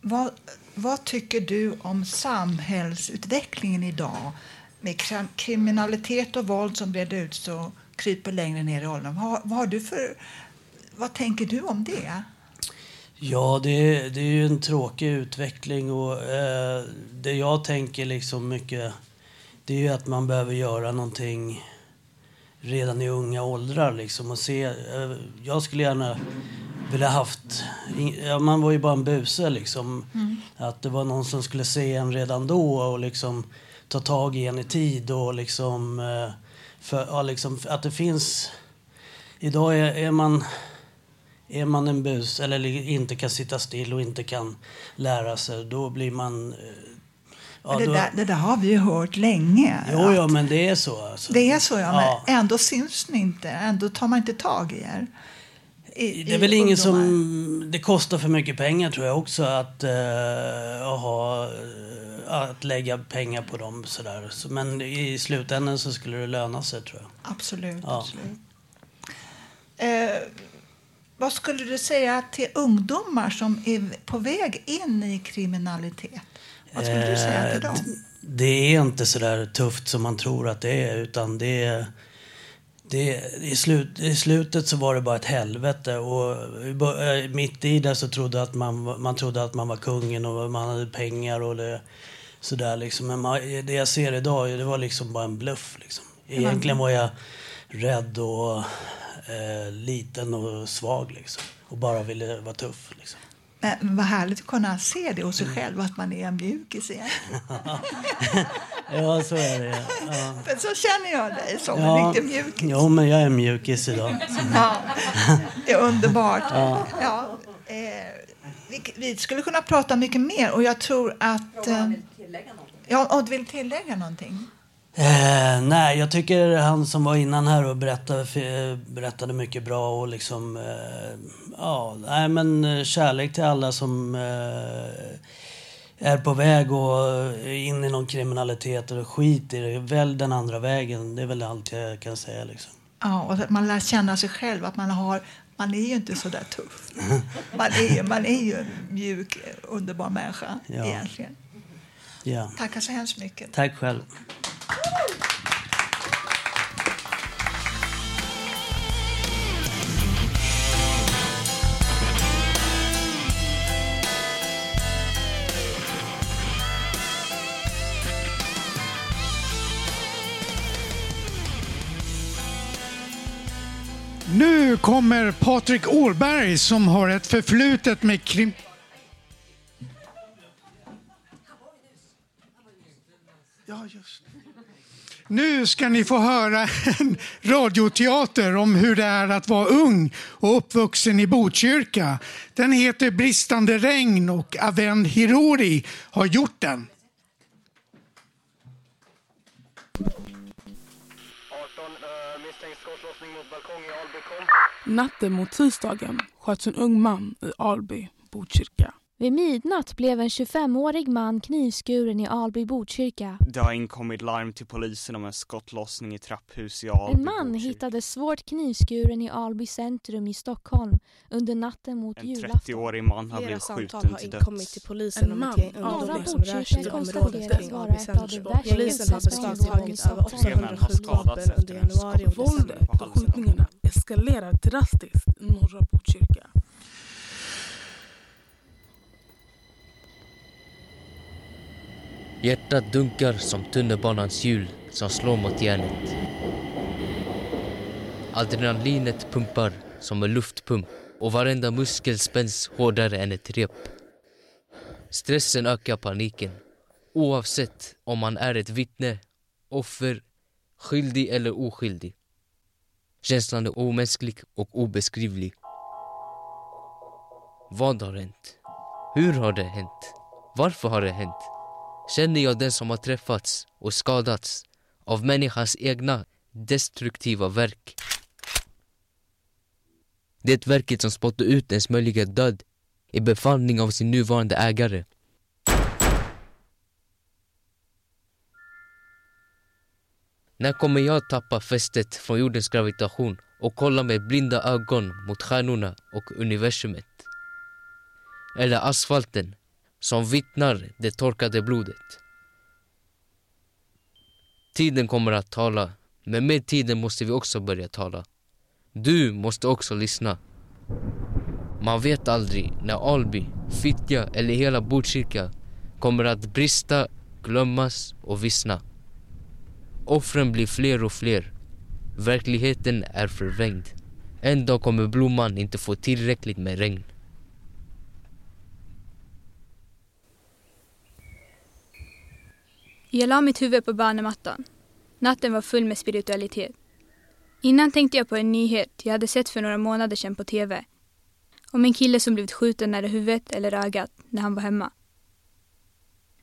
Speaker 8: Vad, vad tycker du om samhällsutvecklingen idag? Med krim- kriminalitet och våld som breder ut sig och kryper längre ner i åldern. Vad, vad, har du för, vad tänker du om det?
Speaker 9: Ja, det är, det är ju en tråkig utveckling och eh, det jag tänker liksom mycket det är ju att man behöver göra någonting redan i unga åldrar liksom och se. Eh, jag skulle gärna vilja haft, ja, man var ju bara en buse liksom. Att det var någon som skulle se en redan då och liksom ta tag i en i tid och liksom, eh, för, ja, liksom att det finns, idag är, är man är man en bus eller inte kan sitta still och inte kan lära sig, då blir man... eh, Ja,
Speaker 8: det,
Speaker 9: då,
Speaker 8: där, det där har vi ju hört länge.
Speaker 9: jo, ja, men det är så. Alltså.
Speaker 8: Det är så, ja,
Speaker 9: Ja.
Speaker 8: men ändå syns ni inte. Ändå tar man inte tag i er. I,
Speaker 9: Det är väl ingen som... Det kostar för mycket pengar tror jag också att, uh, ha, eh, att lägga pengar på dem sådär. Så, men i slutändan så skulle det löna sig tror jag.
Speaker 8: Absolut.
Speaker 9: Ja.
Speaker 8: absolut. Eh, vad skulle du säga till ungdomar som är på väg in i kriminalitet? Vad skulle du säga till
Speaker 9: Eh,
Speaker 8: dem?
Speaker 9: Det är inte så där tufft som man tror att det är. Utan det är, det, i, slut, I slutet så var det bara ett helvete. Och eh, mitt i det så trodde att man, man trodde att man var kungen och man hade pengar och det, sådär liksom. Men man, det jag ser idag, det var liksom bara en bluff. Liksom. Egentligen var jag rädd och eh, liten och svag liksom. Och bara ville vara tuff liksom.
Speaker 8: Men vad härligt att kunna se det hos sig själv, att man är en mjukis igen.
Speaker 9: Ja, så är det. Ja.
Speaker 8: För så känner jag dig, som en
Speaker 9: Ja,
Speaker 8: riktig mjukis.
Speaker 9: jo, men jag är mjukis idag.
Speaker 8: Ja, det är underbart. Ja. eh, vi, vi skulle kunna prata mycket mer och jag tror att... Eh, ja, och du vill tillägga någonting?
Speaker 9: Eh, nej, jag tycker han som var innan här och berättade, f- berättade mycket bra och liksom... Eh, ja, nej men eh, kärlek till alla som eh, är på väg och eh, in i någon kriminalitet och skit i det. Välj den andra vägen. Det är väl allt jag kan säga liksom.
Speaker 8: Ja, och att man lär känna sig själv, att man har... Man är ju inte så där tuff. Man är, man är ju en mjuk, underbar människa
Speaker 9: Ja.
Speaker 8: egentligen.
Speaker 9: Ja.
Speaker 8: Tackar så hemskt mycket.
Speaker 9: Tack själv.
Speaker 1: Nu kommer Patrik Årberg som har ett förflutet med krim... Ja, just nu ska ni få höra en radioteater om hur det är att vara ung och uppvuxen i Botkyrka. Den heter Bristande regn och Aven Hirori har gjort den.
Speaker 10: Natten mot tisdagen sköts en ung man i Alby, Botkyrka.
Speaker 11: Vid midnatt blev en 25-årig man knivskuren i Alby Botkyrka.
Speaker 12: Det har inkommit larm till polisen om en skottlossning i trapphus i Alby
Speaker 11: En man hittades svårt knivskuren i Alby centrum i Stockholm under natten mot
Speaker 12: En
Speaker 11: julafton.
Speaker 12: 30-årig man har
Speaker 13: Flera
Speaker 12: blivit
Speaker 13: samtal
Speaker 12: skjuten
Speaker 13: har
Speaker 12: till
Speaker 13: inkommit
Speaker 12: döds.
Speaker 13: till polisen om ett gäng ungdomar som rör sig i området kring Alby centrum. Polisen har beslagtagit över 800 skjutvapen under januari och december.
Speaker 10: Våldet och skjutningarna eskalerar drastiskt i norra Botkyrka.
Speaker 14: Hjärtat dunkar som tunnelbanans hjul som slår mot järnet. Adrenalinet pumpar som en luftpump och varenda muskel spänns hårdare än ett rep. Stressen ökar paniken. Oavsett om man är ett vittne, offer, skyldig eller oskyldig. Känslan är omänsklig och obeskrivlig. Vad har hänt? Hur har det hänt? Varför har det hänt? Känner jag den som har träffats och skadats av människans egna destruktiva verk? Det verket som spottar ut ens möjliga död i befallning av sin nuvarande ägare. När kommer jag tappa fästet från jordens gravitation och kolla med blinda ögon mot stjärnorna och universumet? Eller asfalten som vittnar det torkade blodet. Tiden kommer att tala, men med tiden måste vi också börja tala. Du måste också lyssna. Man vet aldrig när Alby, Fittja eller hela Botkyrka kommer att brista, glömmas och vissna. Offren blir fler och fler. Verkligheten är förvrängd. En dag kommer blomman inte få tillräckligt med regn.
Speaker 15: Jag la mitt huvud på barnemattan. Natten var full med spiritualitet. Innan tänkte jag på en nyhet jag hade sett för några månader sedan på TV. Om en kille som blivit skjuten nära huvudet eller ögat när han var hemma.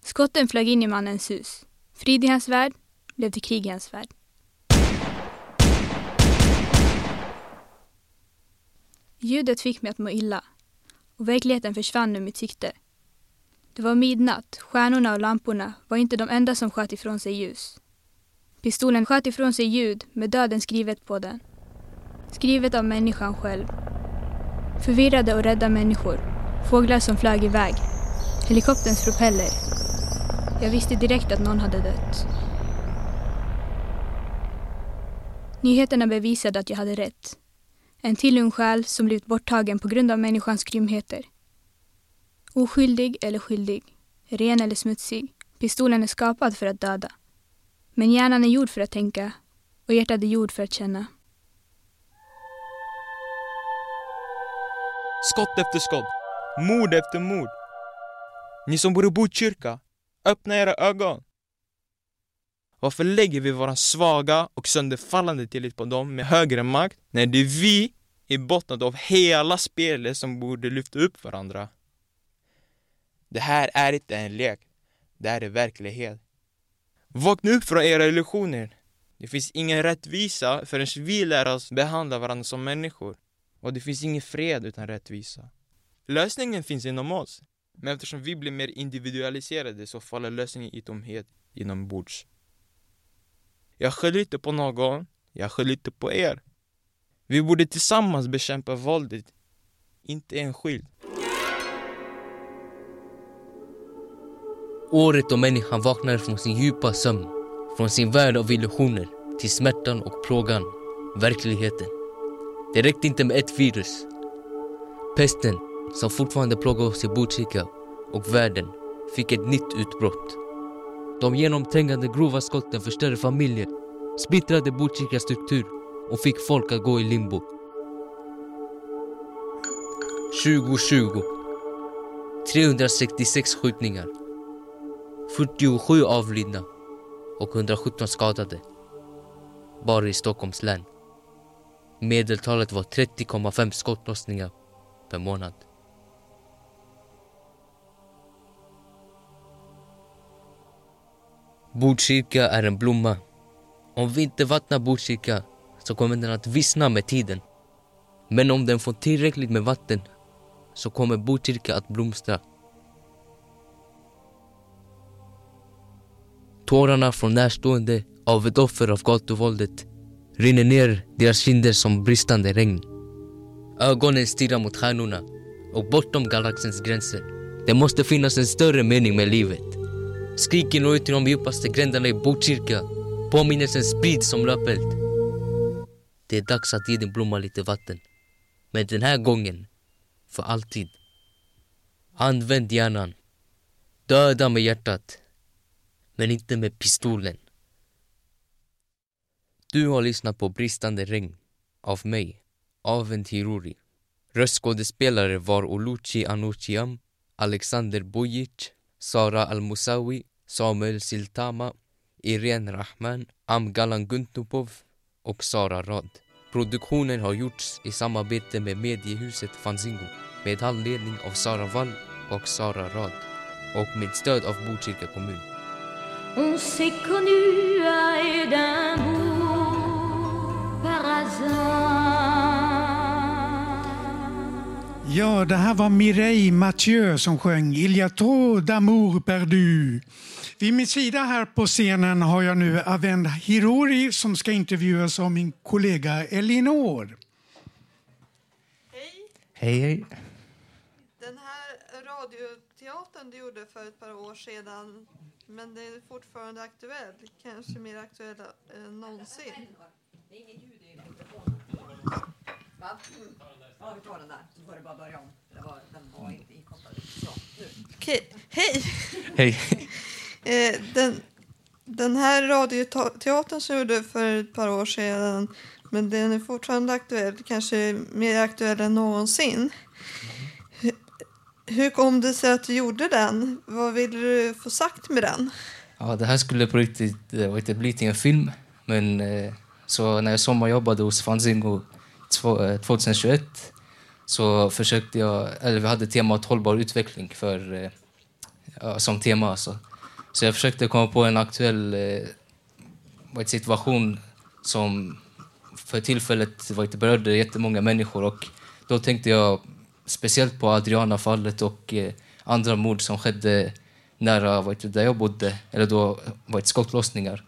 Speaker 15: Skotten flög in i mannens hus. Frid i hans värld blev till krig i hans värld. Ljudet fick mig att må illa och verkligheten försvann ur mitt sikte. Det var midnatt, stjärnorna och lamporna var inte de enda som sköt ifrån sig ljus. Pistolen sköt ifrån sig ljud med döden skrivet på den. Skrivet av människan själv. Förvirrade och rädda människor. Fåglar som flög iväg. Helikopterns propeller. Jag visste direkt att någon hade dött. Nyheterna bevisade att jag hade rätt. En till ung själ som blivit borttagen på grund av människans grymheter. Oskyldig eller skyldig, ren eller smutsig. Pistolen är skapad för att döda. Men hjärnan är gjord för att tänka och hjärtat är gjord för att känna.
Speaker 16: Skott efter skott. Mord efter mord. Ni som bor i Botkyrka, öppna era ögon. Varför lägger vi våra svaga och sönderfallande tillit på dem med högre makt när det är vi i botten av hela spelet som borde lyfta upp varandra? Det här är inte en lek. Det här är verklighet. Vakna upp från era illusioner. Det finns ingen rättvisa förrän vi lär oss behandla varandra som människor. Och det finns ingen fred utan rättvisa. Lösningen finns inom oss. Men eftersom vi blir mer individualiserade så faller lösningen i tomhet inombords. Jag skyller inte på någon, jag skyller inte på er. Vi borde tillsammans bekämpa våldet, inte enskilt.
Speaker 14: Året då människan vaknade från sin djupa sömn, från sin värld av illusioner till smärtan och plågan, verkligheten. Det räckte inte med ett virus. Pesten, som fortfarande plågar oss i Botkyrka och världen, fick ett nytt utbrott. De genomträngande grova skotten förstörde familjer, splittrade Botkyrkas struktur och fick folk att gå i limbo.
Speaker 17: 2020. 366 skjutningar. 47 avlidna och 117 skadade. Bara i Stockholms län. Medeltalet var 30,5 skottlossningar per månad. Botkyrka är en blomma. Om vi inte vattnar Botkyrka så kommer den att vissna med tiden. Men om den får tillräckligt med vatten så kommer Botkyrka att blomstra. Tårarna från närstående av ett offer av gatuvåldet rinner ner deras kinder som bristande regn. Ögonen stirrar mot stjärnorna och bortom galaxens gränser. Det måste finnas en större mening med livet. Skriken når ut till de djupaste gränderna i Botkyrka. Påminnelsen sprids som löpeld. Det är dags att ge din blomma lite vatten. Men den här gången, för alltid. Använd hjärnan. Döda med hjärtat. Men inte med pistolen. Du har lyssnat på Bristande regn av mig, Aven Tiruri. Röstskådespelare var Oluchi Anuchiam, Alexander Bojic, Sara Al-Musawi, Samuel Siltama, Irene Rahman, Amgalan Guntupov och Sara Rad. Produktionen har gjorts i samarbete med mediehuset Fanzingo med handledning av Sara Wall och Sara Rad och med stöd av Botkyrka kommun.
Speaker 18: On s'est connu à Édimbourg par hasard.
Speaker 1: Ja, det här var Mireille Mathieu som sjöng Il y a trop d'amour perdu. Vid min sida här på scenen har jag nu Avend Hirori som ska intervjuas av min kollega Elinor.
Speaker 14: Hej, hej.
Speaker 19: Den här radioteatern du gjorde för ett par år sedan, men det är fortfarande aktuell, kanske mer aktuell än någonsin.
Speaker 20: Det är ingen ljud i mikrofonen. Va? Ja, vi tar den där, så får det bara börja om. Det var, den var inte inkopplad. Så, nu.
Speaker 19: Okej, hej!
Speaker 14: Hej.
Speaker 19: Eh, den, den här radioteatern som du gjorde för ett par år sedan, men den är fortfarande aktuell, kanske mer aktuell än någonsin. Hur, kom det sig att du gjorde den? Vad ville du få sagt med den?
Speaker 14: Ja, det här skulle på riktigt eh, bli till en film. Men eh, så när jag sommarjobbade hos Fanzingo 2021 eh, så försökte jag, eller vi hade temat hållbar utveckling för, eh, som tema. Alltså. Så jag försökte komma på en aktuell eh, situation som för tillfället berörde jättemånga människor. Och då tänkte jag speciellt på Adriana-fallet och eh, andra mord som skedde nära där jag bodde, eller då var det skottlossningar.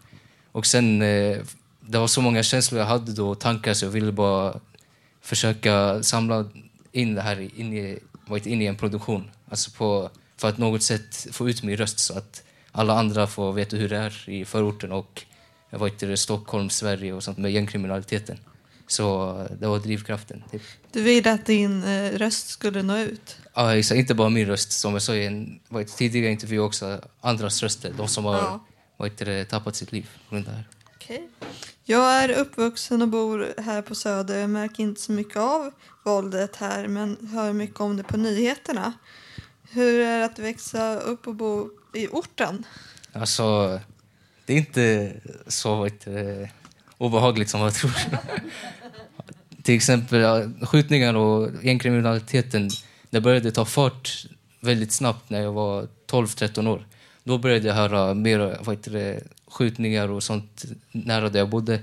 Speaker 14: Och sen, eh, det var så många känslor jag hade då, tankar, så jag ville bara försöka samla in det här in i, vad in i en produktion. Alltså på, för att något sätt få ut min röst så att alla andra får veta hur det är i förorten och vad Stockholm, Sverige och sånt med gängkriminaliteten. Så det var drivkraften. Typ.
Speaker 19: Du ville att din eh, röst skulle nå ut.
Speaker 14: Ja, exakt. Inte bara min röst, som jag sa i en tidigare intervju också, andras röster. De som har
Speaker 19: Ja.
Speaker 14: det, tappat sitt liv på grund av det här.
Speaker 19: Okej. Jag är uppvuxen och bor här på Söder. Jag märker inte så mycket av våldet här, men hör mycket om det på nyheterna. Hur är det att växa upp och bo i orten?
Speaker 14: Alltså, det är inte så det, obehagligt liksom, som man tror. Till exempel skjutningar och gängkriminaliteten, det började ta fart väldigt snabbt när jag var 12-13 år. Då började jag höra mer vad heter det, skjutningar och sånt nära där jag bodde.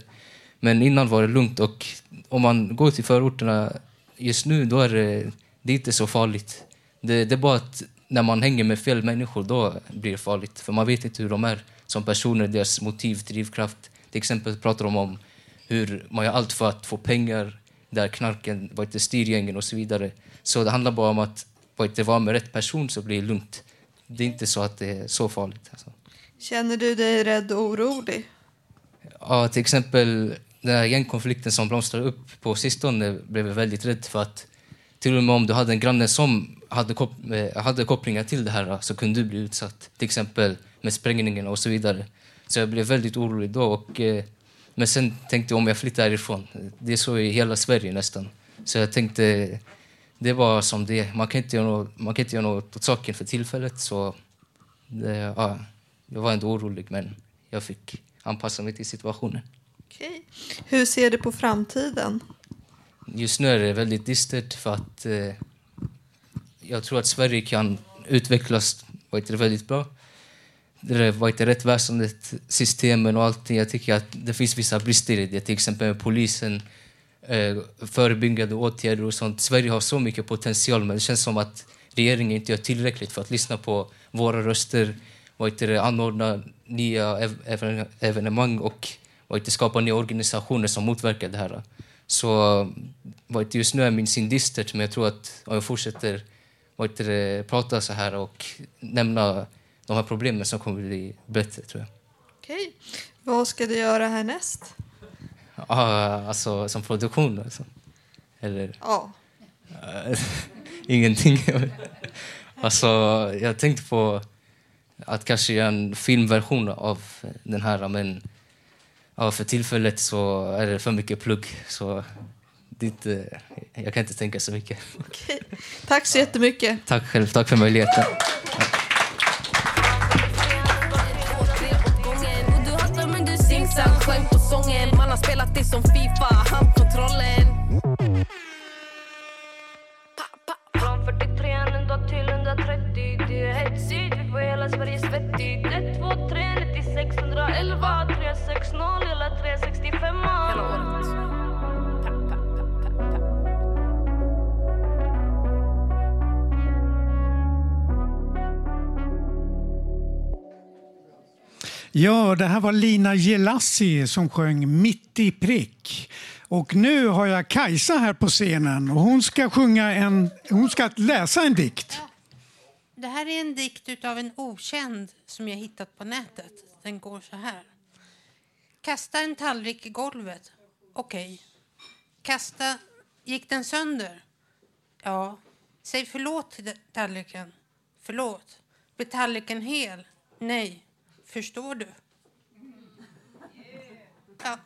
Speaker 14: Men innan var det lugnt och om man går till förorterna just nu, då är det, det är inte så farligt. Det, det är bara att när man hänger med fel människor, då blir det farligt. För man vet inte hur de är som personer, deras motiv, drivkraft. Till exempel pratar de om hur man gör allt för att få pengar, där knarken vad heter, styr gängen och så vidare. Så det handlar bara om att vad heter, vara med rätt person så blir det lugnt. Det är inte så att det är så farligt. Alltså.
Speaker 19: Känner du dig rädd och orolig?
Speaker 14: Ja, till exempel den här gängkonflikten som blomstrade upp på sistone blev jag väldigt rädd för att till och med om du hade en granne som hade, kop eh, hade kopplingar till det här så kunde du bli utsatt. Till exempel med sprängningen och så vidare. Så jag blev väldigt orolig då. Och, eh, men sen tänkte jag om jag flyttar härifrån. Det är så i hela Sverige nästan. Så jag tänkte det var som det Man kan inte göra något, man kan inte göra något åt saken för tillfället. Så det, ja, jag var ändå orolig, men jag fick anpassa mig till situationen.
Speaker 19: Okej. Hur ser du på framtiden?
Speaker 14: Just nu är det väldigt dystert för att eh, jag tror att Sverige kan utvecklas väldigt bra. Det var rättsväsendet, systemen och allting. Jag tycker att det finns vissa brister i det. Till exempel med polisen, eh, förebyggande åtgärder och sånt. Sverige har så mycket potential men det känns som att regeringen inte gör tillräckligt för att lyssna på våra röster, vad det, anordna nya ev evenemang och vad skapa nya organisationer som motverkar det här. Så vad just nu är min syn dystert men jag tror att om jag fortsätter vad det, prata så här och nämna de här problemen som kommer bli bättre tror jag.
Speaker 19: Okej. Vad ska du göra härnäst?
Speaker 14: Ja, alltså som produktion alltså. Eller?
Speaker 19: Ja.
Speaker 14: Ingenting. alltså, jag tänkte på att kanske göra en filmversion av den här men ja, för tillfället så är det för mycket plugg så det är inte, jag kan inte tänka så mycket.
Speaker 19: Okej. Tack så jättemycket.
Speaker 14: Tack själv, tack för möjligheten.
Speaker 21: spelat det som Fifa, handkontrollen.
Speaker 18: Från 43 ända till 130 Det är hetsigt, vi får hela Sverige svettigt 1, 2, 3, 96, 111 360 eller 365 Hela året
Speaker 1: Ja, det här var Lina Gelassi som sjöng Mitt i prick. Och nu har jag Kajsa här på scenen och hon ska sjunga en, hon ska läsa en dikt.
Speaker 22: Det här är en dikt av en okänd som jag hittat på nätet. Den går så här. Kasta en tallrik i golvet. Okej. Kasta... Gick den sönder? Ja. Säg förlåt till tallriken. Förlåt. Blir tallriken hel? Nej. Förstår du? Ja.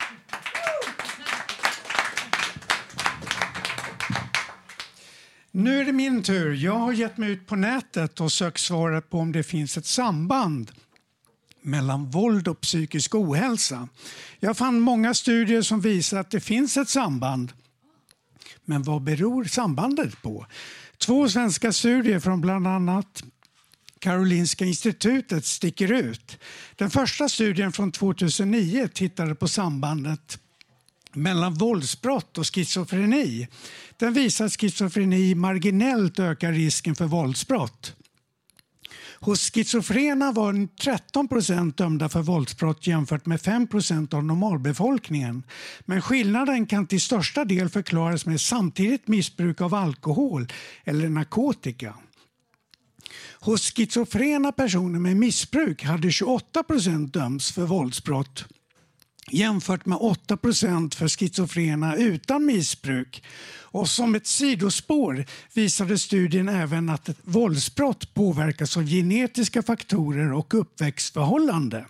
Speaker 1: Nu är det min tur. Jag har gett mig ut på nätet och sökt svaret på om det finns ett samband mellan våld och psykisk ohälsa. Jag fann många studier som visar att det finns ett samband. Men vad beror sambandet på? Två svenska studier från bland annat Karolinska institutet sticker ut. Den första studien från 2009 tittade på sambandet mellan våldsbrott och schizofreni. Den visar att schizofreni marginellt ökar risken för våldsbrott. Hos schizofrena var 13 procent dömda för våldsbrott jämfört med 5 procent av normalbefolkningen. Men skillnaden kan till största del förklaras med samtidigt missbruk av alkohol eller narkotika. Hos schizofrena personer med missbruk hade 28 procent dömts för våldsbrott jämfört med 8 procent för schizofrena utan missbruk. Och som ett sidospår visade studien även att våldsbrott påverkas av genetiska faktorer och uppväxtförhållande.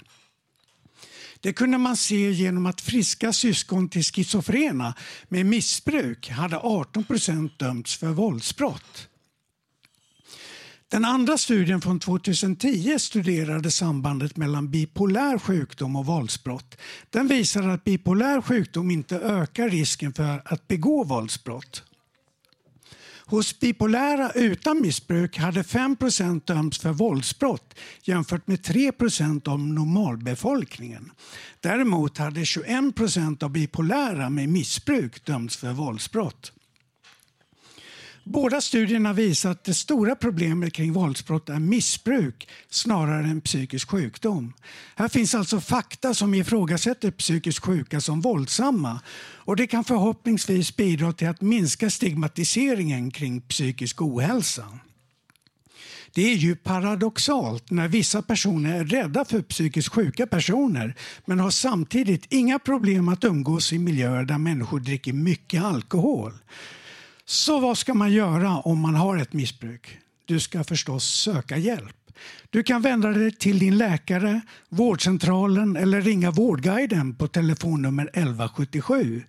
Speaker 1: Det kunde man se genom att friska syskon till schizofrena med missbruk hade 18 procent dömts för våldsbrott. Den andra studien från 2010 studerade sambandet mellan bipolär sjukdom och våldsbrott. Den visar att bipolär sjukdom inte ökar risken för att begå våldsbrott. Hos bipolära utan missbruk hade 5% dömts för våldsbrott jämfört med 3% av normalbefolkningen. Däremot hade 21% av bipolära med missbruk dömts för våldsbrott. Båda studierna visar att det stora problemet kring våldsbrott är missbruk snarare än psykisk sjukdom. Här finns alltså fakta som ifrågasätter psykiskt sjuka som våldsamma och det kan förhoppningsvis bidra till att minska stigmatiseringen kring psykisk ohälsa. Det är ju paradoxalt när vissa personer är rädda för psykiskt sjuka personer men har samtidigt inga problem att umgås i miljöer där människor dricker mycket alkohol. Så vad ska man göra om man har ett missbruk? Du ska förstås söka hjälp. Du kan vända dig till din läkare, vårdcentralen eller ringa Vårdguiden på telefonnummer 1177.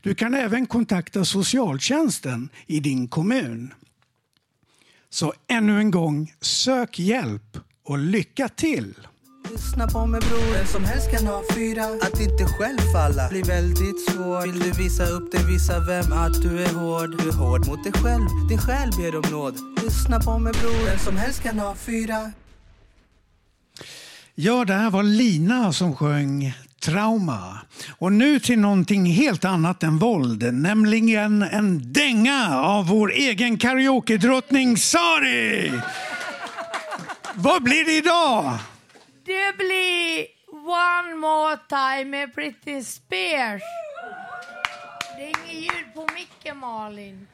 Speaker 1: Du kan även kontakta socialtjänsten i din kommun. Så ännu en gång, sök hjälp och lycka till!
Speaker 23: Lyssna på mig bror, vem som helst kan ha fyra. Att inte själv falla blir väldigt svårt. Vill du visa upp dig, visa vem? Att du är hård. Du är hård mot dig själv, din själ ber om nåd. Lyssna på mig bror, vem som helst kan ha fyra.
Speaker 1: Ja, det här var Lina som sjöng Trauma. Och nu till någonting helt annat än våld, nämligen en dänga av vår egen karaoke-drottning Sari! Vad blir det idag?
Speaker 24: Det blir One More Time med Britney Spears. Det är inget ljud på micken, Malin.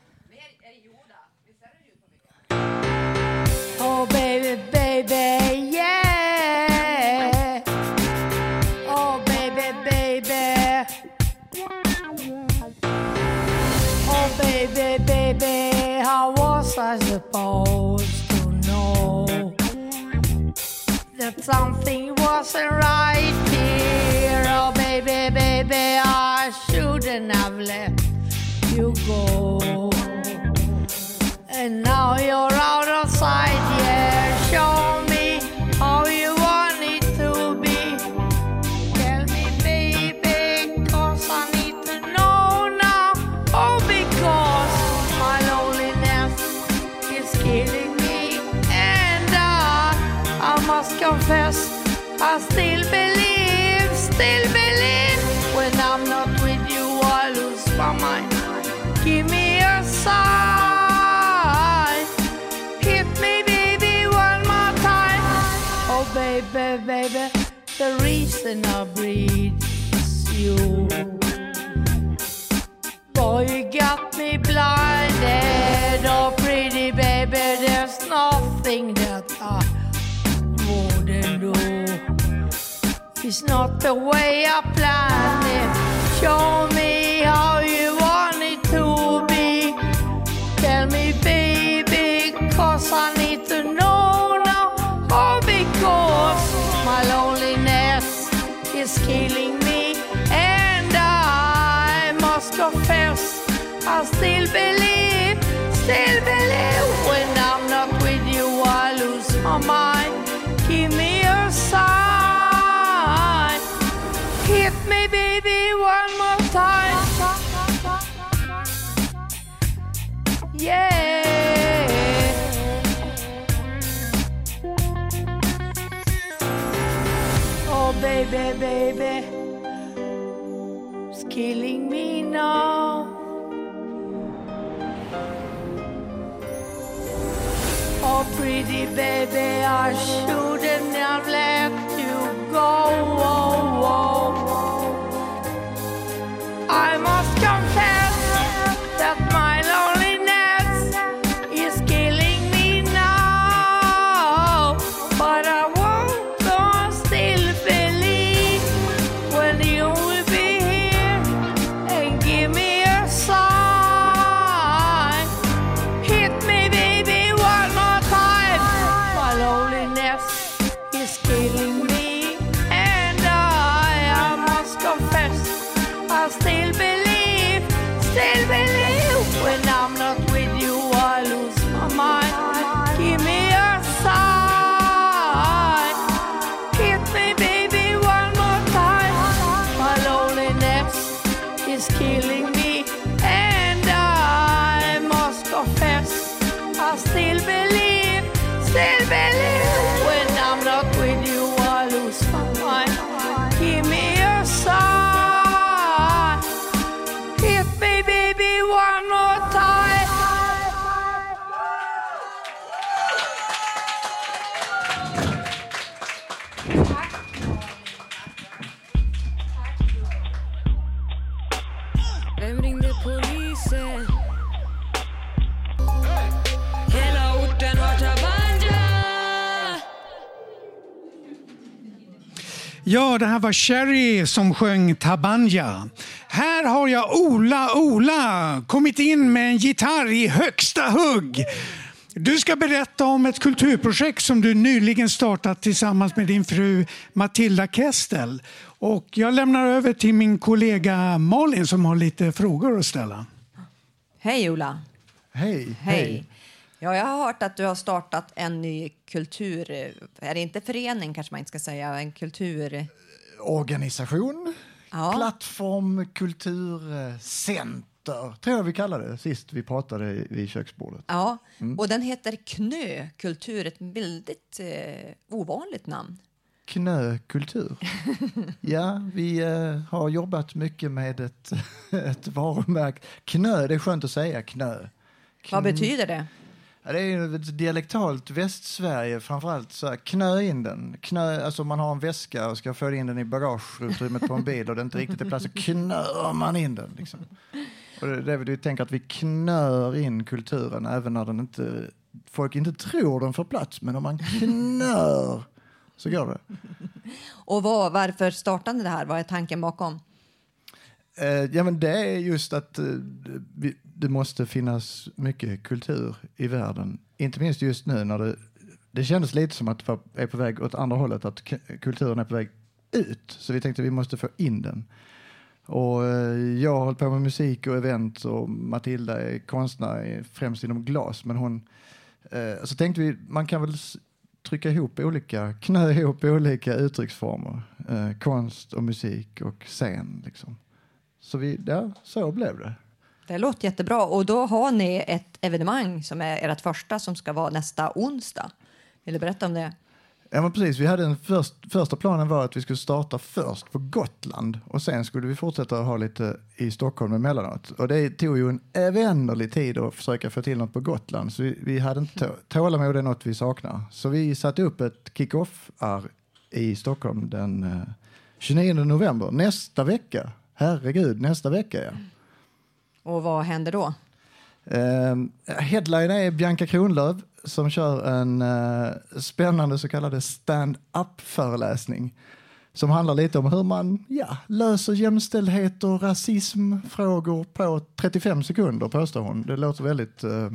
Speaker 24: Oh baby, baby, yeah Oh baby, baby Oh baby, baby How was I supposed That something wasn't right here. Oh baby, baby I shouldn't have let you go reason I breathe you. Boy, you got me blinded. Oh, pretty baby, there's nothing that I wouldn't do. It's not the way I planned it. Show me how you I still believe, still believe. When I'm not with you, I lose my mind. Give me a sign. Hit me, baby, one more time. Yeah. Oh, baby, baby, it's killing me now. Oh, pretty baby, I shouldn't have let you go. I must confess
Speaker 1: Ja, det här var Cherry som sjöng Tabanja. Här har jag Ola Ola kommit in med en gitarr i högsta hugg. Du ska berätta om ett kulturprojekt som du nyligen startat tillsammans med din fru Matilda Kestel. Och jag lämnar över till min kollega Malin som har lite frågor att ställa.
Speaker 20: Hej Ola.
Speaker 25: Hej.
Speaker 20: Hej. Ja, jag har hört att du har startat en ny kultur... Är det inte förening kanske man inte ska säga? En kultur...
Speaker 25: Organisation,
Speaker 20: Ja.
Speaker 25: plattform, kulturcenter, tror jag vi kallade det sist vi pratade vid köksbordet.
Speaker 20: Ja,
Speaker 25: Mm.
Speaker 20: och den heter KNÖ, kultur. Ett väldigt eh, ovanligt namn.
Speaker 25: Knökultur. ja, vi eh, har jobbat mycket med ett, ett varumärke. Knö, det är skönt att säga knö.
Speaker 20: Vad
Speaker 25: Kn-
Speaker 20: betyder det?
Speaker 25: Ja, det är ju ett dialektalt Västsverige framförallt. Så här, knö in den. Knö, alltså man har en väska och ska få in den i bagageutrymmet på en bil och det inte riktigt är plats så knör man in den. Liksom. Och det är det vi tänker att vi knör in kulturen även när den inte, folk inte tror den får plats. Men om man knör så går det.
Speaker 20: Och vad, varför startade det här? Vad är tanken bakom?
Speaker 25: Eh, ja, men det är just att eh, vi, det måste finnas mycket kultur i världen. Inte minst just nu när det, det kändes lite som att det var- är på väg åt andra hållet, att k- kulturen är på väg ut. Så vi tänkte att vi måste få in den. Och eh, jag har hållit på med musik och event och Matilda är konstnär, främst inom glas. Men hon, eh, så tänkte vi, man kan väl s- trycka ihop olika, knö ihop olika uttrycksformer. Eh, konst och musik och scen liksom. Så vi, ja, så blev det.
Speaker 20: Det låter jättebra. Och då har ni ett evenemang som är ert första som ska vara nästa onsdag. Vill du berätta om det?
Speaker 25: Ja, men precis. Vi hade en först, första planen var att vi skulle starta först på Gotland och sen skulle vi fortsätta ha lite i Stockholm emellanåt. Och det tog ju en evändlig tid att försöka få till något på Gotland så vi, vi hade inte tå- tålamod, är något vi saknar. Så vi satte upp ett kick-off-ar i Stockholm den eh, 29 november, nästa vecka. Herregud, nästa vecka ja.
Speaker 20: Och vad händer då?
Speaker 25: Uh, headline är Bianca Kronlöf som kör en eh, spännande så kallad stand-up-föreläsning som handlar lite om hur man ja, löser jämställdhet och rasismfrågor på 35 sekunder, påstår hon. Det låter väldigt, eh,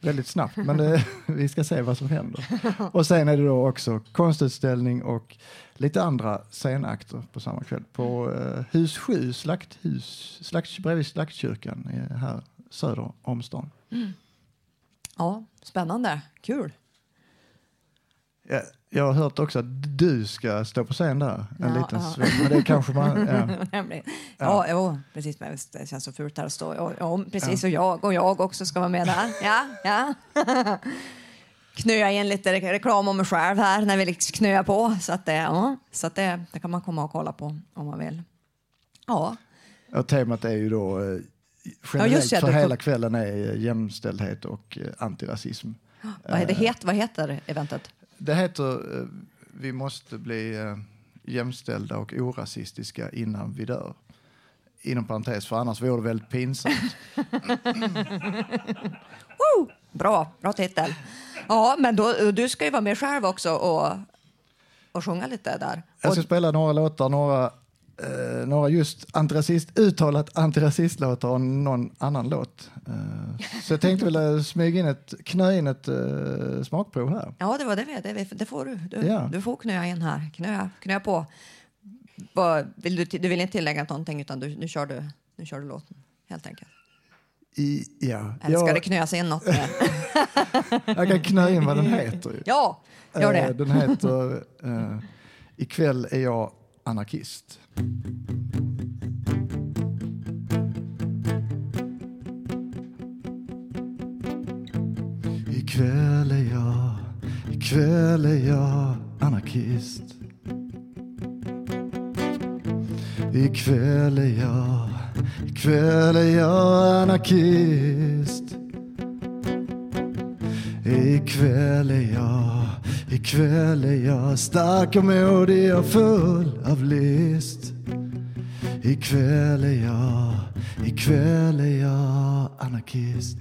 Speaker 25: väldigt snabbt, men det, vi ska se vad som händer. Och sen är det då också konstutställning och lite andra scenakter på samma kväll på eh, Hus 7, slakthus, slakt, bredvid Slaktkyrkan eh, här söder om stan.
Speaker 20: Mm. Ja, spännande. Kul.
Speaker 25: Ja, jag har hört också att du ska stå på scen där en
Speaker 20: Ja,
Speaker 25: liten
Speaker 20: ja.
Speaker 25: sväng. Men det kanske man... Ja.
Speaker 20: Nämligen. Ja, jo, precis. Men det känns så fult här att stå. Ja, ja, precis, och jag och jag också ska vara med där. Ja, ja. Knöa in lite re- reklam om mig själv här när vi liksom knöar på. Så, att det, ja, så att det, det kan man komma och kolla på om man vill. Ja,
Speaker 25: Och temat är ju då eh,
Speaker 20: Ja,
Speaker 25: generellt
Speaker 20: just det,
Speaker 25: för hela kvällen är jämställdhet och eh, antirasism.
Speaker 20: vad, det
Speaker 25: Eh,
Speaker 20: het, vad heter eventet?
Speaker 25: Det heter eh, Vi måste bli eh, jämställda och orasistiska innan vi dör. Inom parentes, för annars vore det väldigt pinsamt.
Speaker 20: Woo! Bra, bra titel. Ja, men då, du ska ju vara med själv också och, och sjunga lite där.
Speaker 25: Jag ska spela några låtar, några, eh, några just antirasist, uttalat antirasistlåtar och någon annan låt. Eh, så jag tänkte väl eh, smyga in ett, knö in ett eh, smakprov här.
Speaker 20: Ja, det var det. Det, det får du. Du,
Speaker 25: Ja.
Speaker 20: du får knöa in här. Knöa, knöa på. Vad, vill du, du vill inte tillägga någonting, utan du, nu, kör du, nu kör du låten, helt enkelt.
Speaker 25: I, ja.
Speaker 20: Eller ska
Speaker 25: Jag-
Speaker 20: det knöas in något?
Speaker 25: Jag kan knö in vad den heter.
Speaker 20: Ja, gör det.
Speaker 25: Eh, Den heter eh, Ikväll är jag anarkist. Ikväll är jag, ikväll är jag anarkist. Ikväll är jag, ikväll är jag anarkist. Ikväll är jag, ikväll är jag stark och modig och full av list. Ikväll är jag, ikväll är jag anarkist.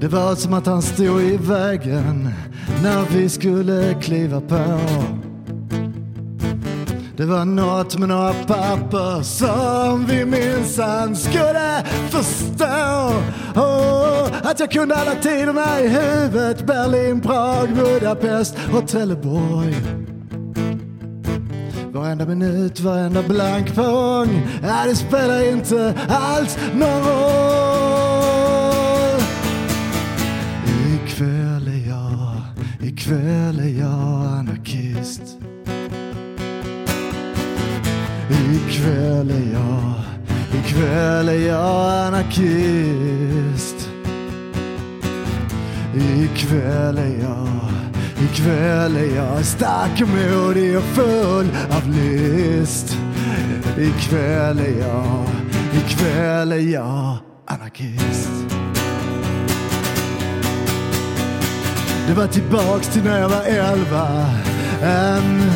Speaker 25: Det var som att han stod i vägen när vi skulle kliva på. Det var något med några papper som vi minsann skulle förstå. Oh, att jag kunde alla tiderna i huvudet. Berlin, Prag, Budapest och Trelleborg. Varenda minut, varenda blank perrong. Ja, det spelar inte alls någon roll. Ikväll är jag, ikväll är jag anarkist. Ikväll är jag, ikväll är jag anarkist. Ikväll är jag, ikväll är jag stark och modig och full av list. Ikväll är jag, ikväll är jag anarkist. Det var tillbaks till när jag var elva. En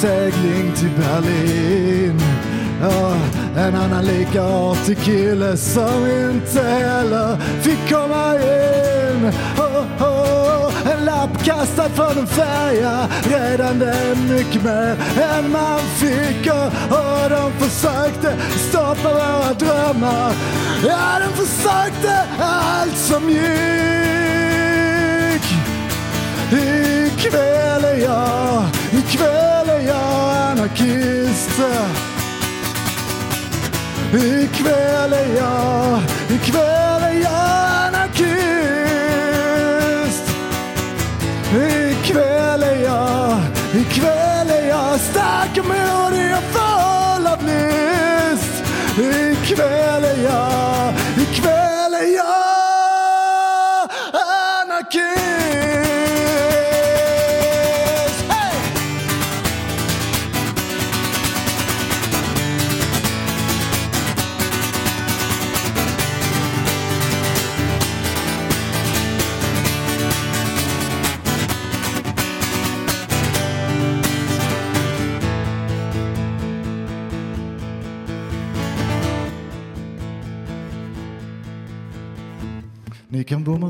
Speaker 25: segling till Berlin. Ja, en annan lika artig kille som inte heller fick komma in. Oh, oh, en lapp kastad från en färja. Redan det är mycket mer än man fick. Och, och de försökte stoppa våra drömmar. Ja, de försökte allt som gick. Ikväll är jag, ikväll är anarkist. Ikväll är jag, ikväll är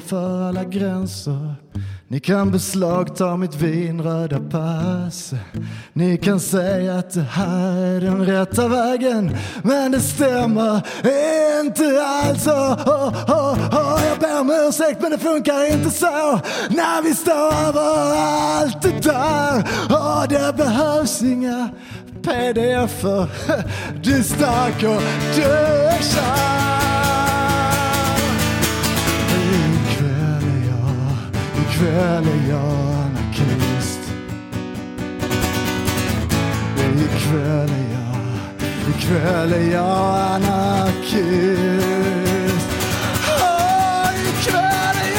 Speaker 25: för alla gränser. Ni kan beslagta mitt vinröda pass. Ni kan säga att det här är den rätta vägen. Men det stämmer inte alls. Oh, oh, oh, oh. Jag ber om ursäkt men det funkar inte så. När vi står över allt det där. Oh, det behövs inga pdf-er. Du är stark och du är kär. İkväll är jag anarkist. Ikväll är jag, ikväll är jag anarkist. Åh, ikväll är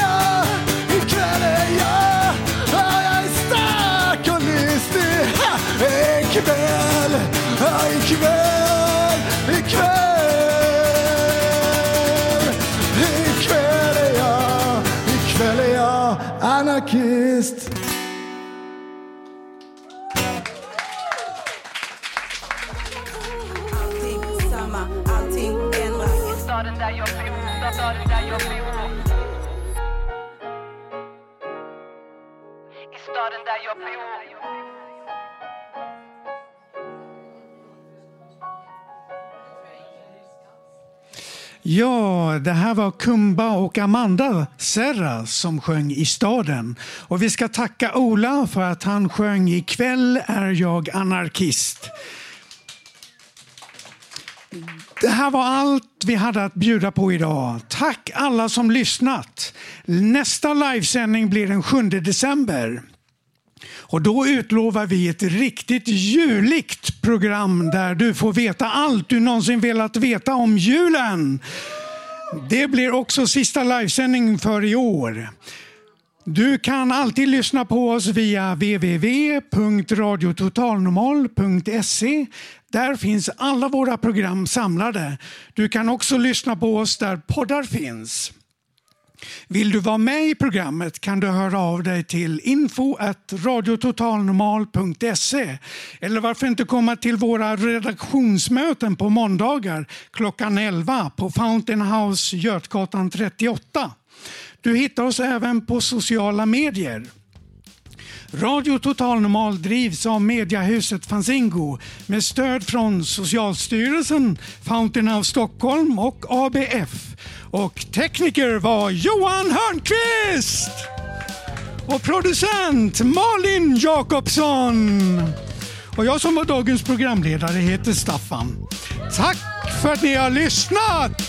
Speaker 26: I staden där jag bor.
Speaker 1: Ja, det här var Kumba och Amanda Serra som sjöng i staden. Och vi ska tacka Ola för att han sjöng Ikväll är jag anarkist. Det här var allt vi hade att bjuda på idag. Tack alla som lyssnat. Nästa livesändning blir den 7 december. Och då utlovar vi ett riktigt juligt program där du får veta allt du någonsin velat veta om julen. Det blir också sista livesändning för i år. Du kan alltid lyssna på oss via www.radiototalnormal.se. Där finns alla våra program samlade. Du kan också lyssna på oss där poddar finns. Vill du vara med i programmet kan du höra av dig till info.radiototalnormal.se eller varför inte komma till våra redaktionsmöten på måndagar klockan 11 på Fountain House Götgatan 38. Du hittar oss även på sociala medier. Radio Total Normal drivs av mediahuset Fanzingo med stöd från Socialstyrelsen, Fountain House Stockholm och ABF. Och tekniker var Johan Hörnqvist! Och producent Malin Jakobsson. Och jag som var dagens programledare heter Staffan. Tack för att ni har lyssnat!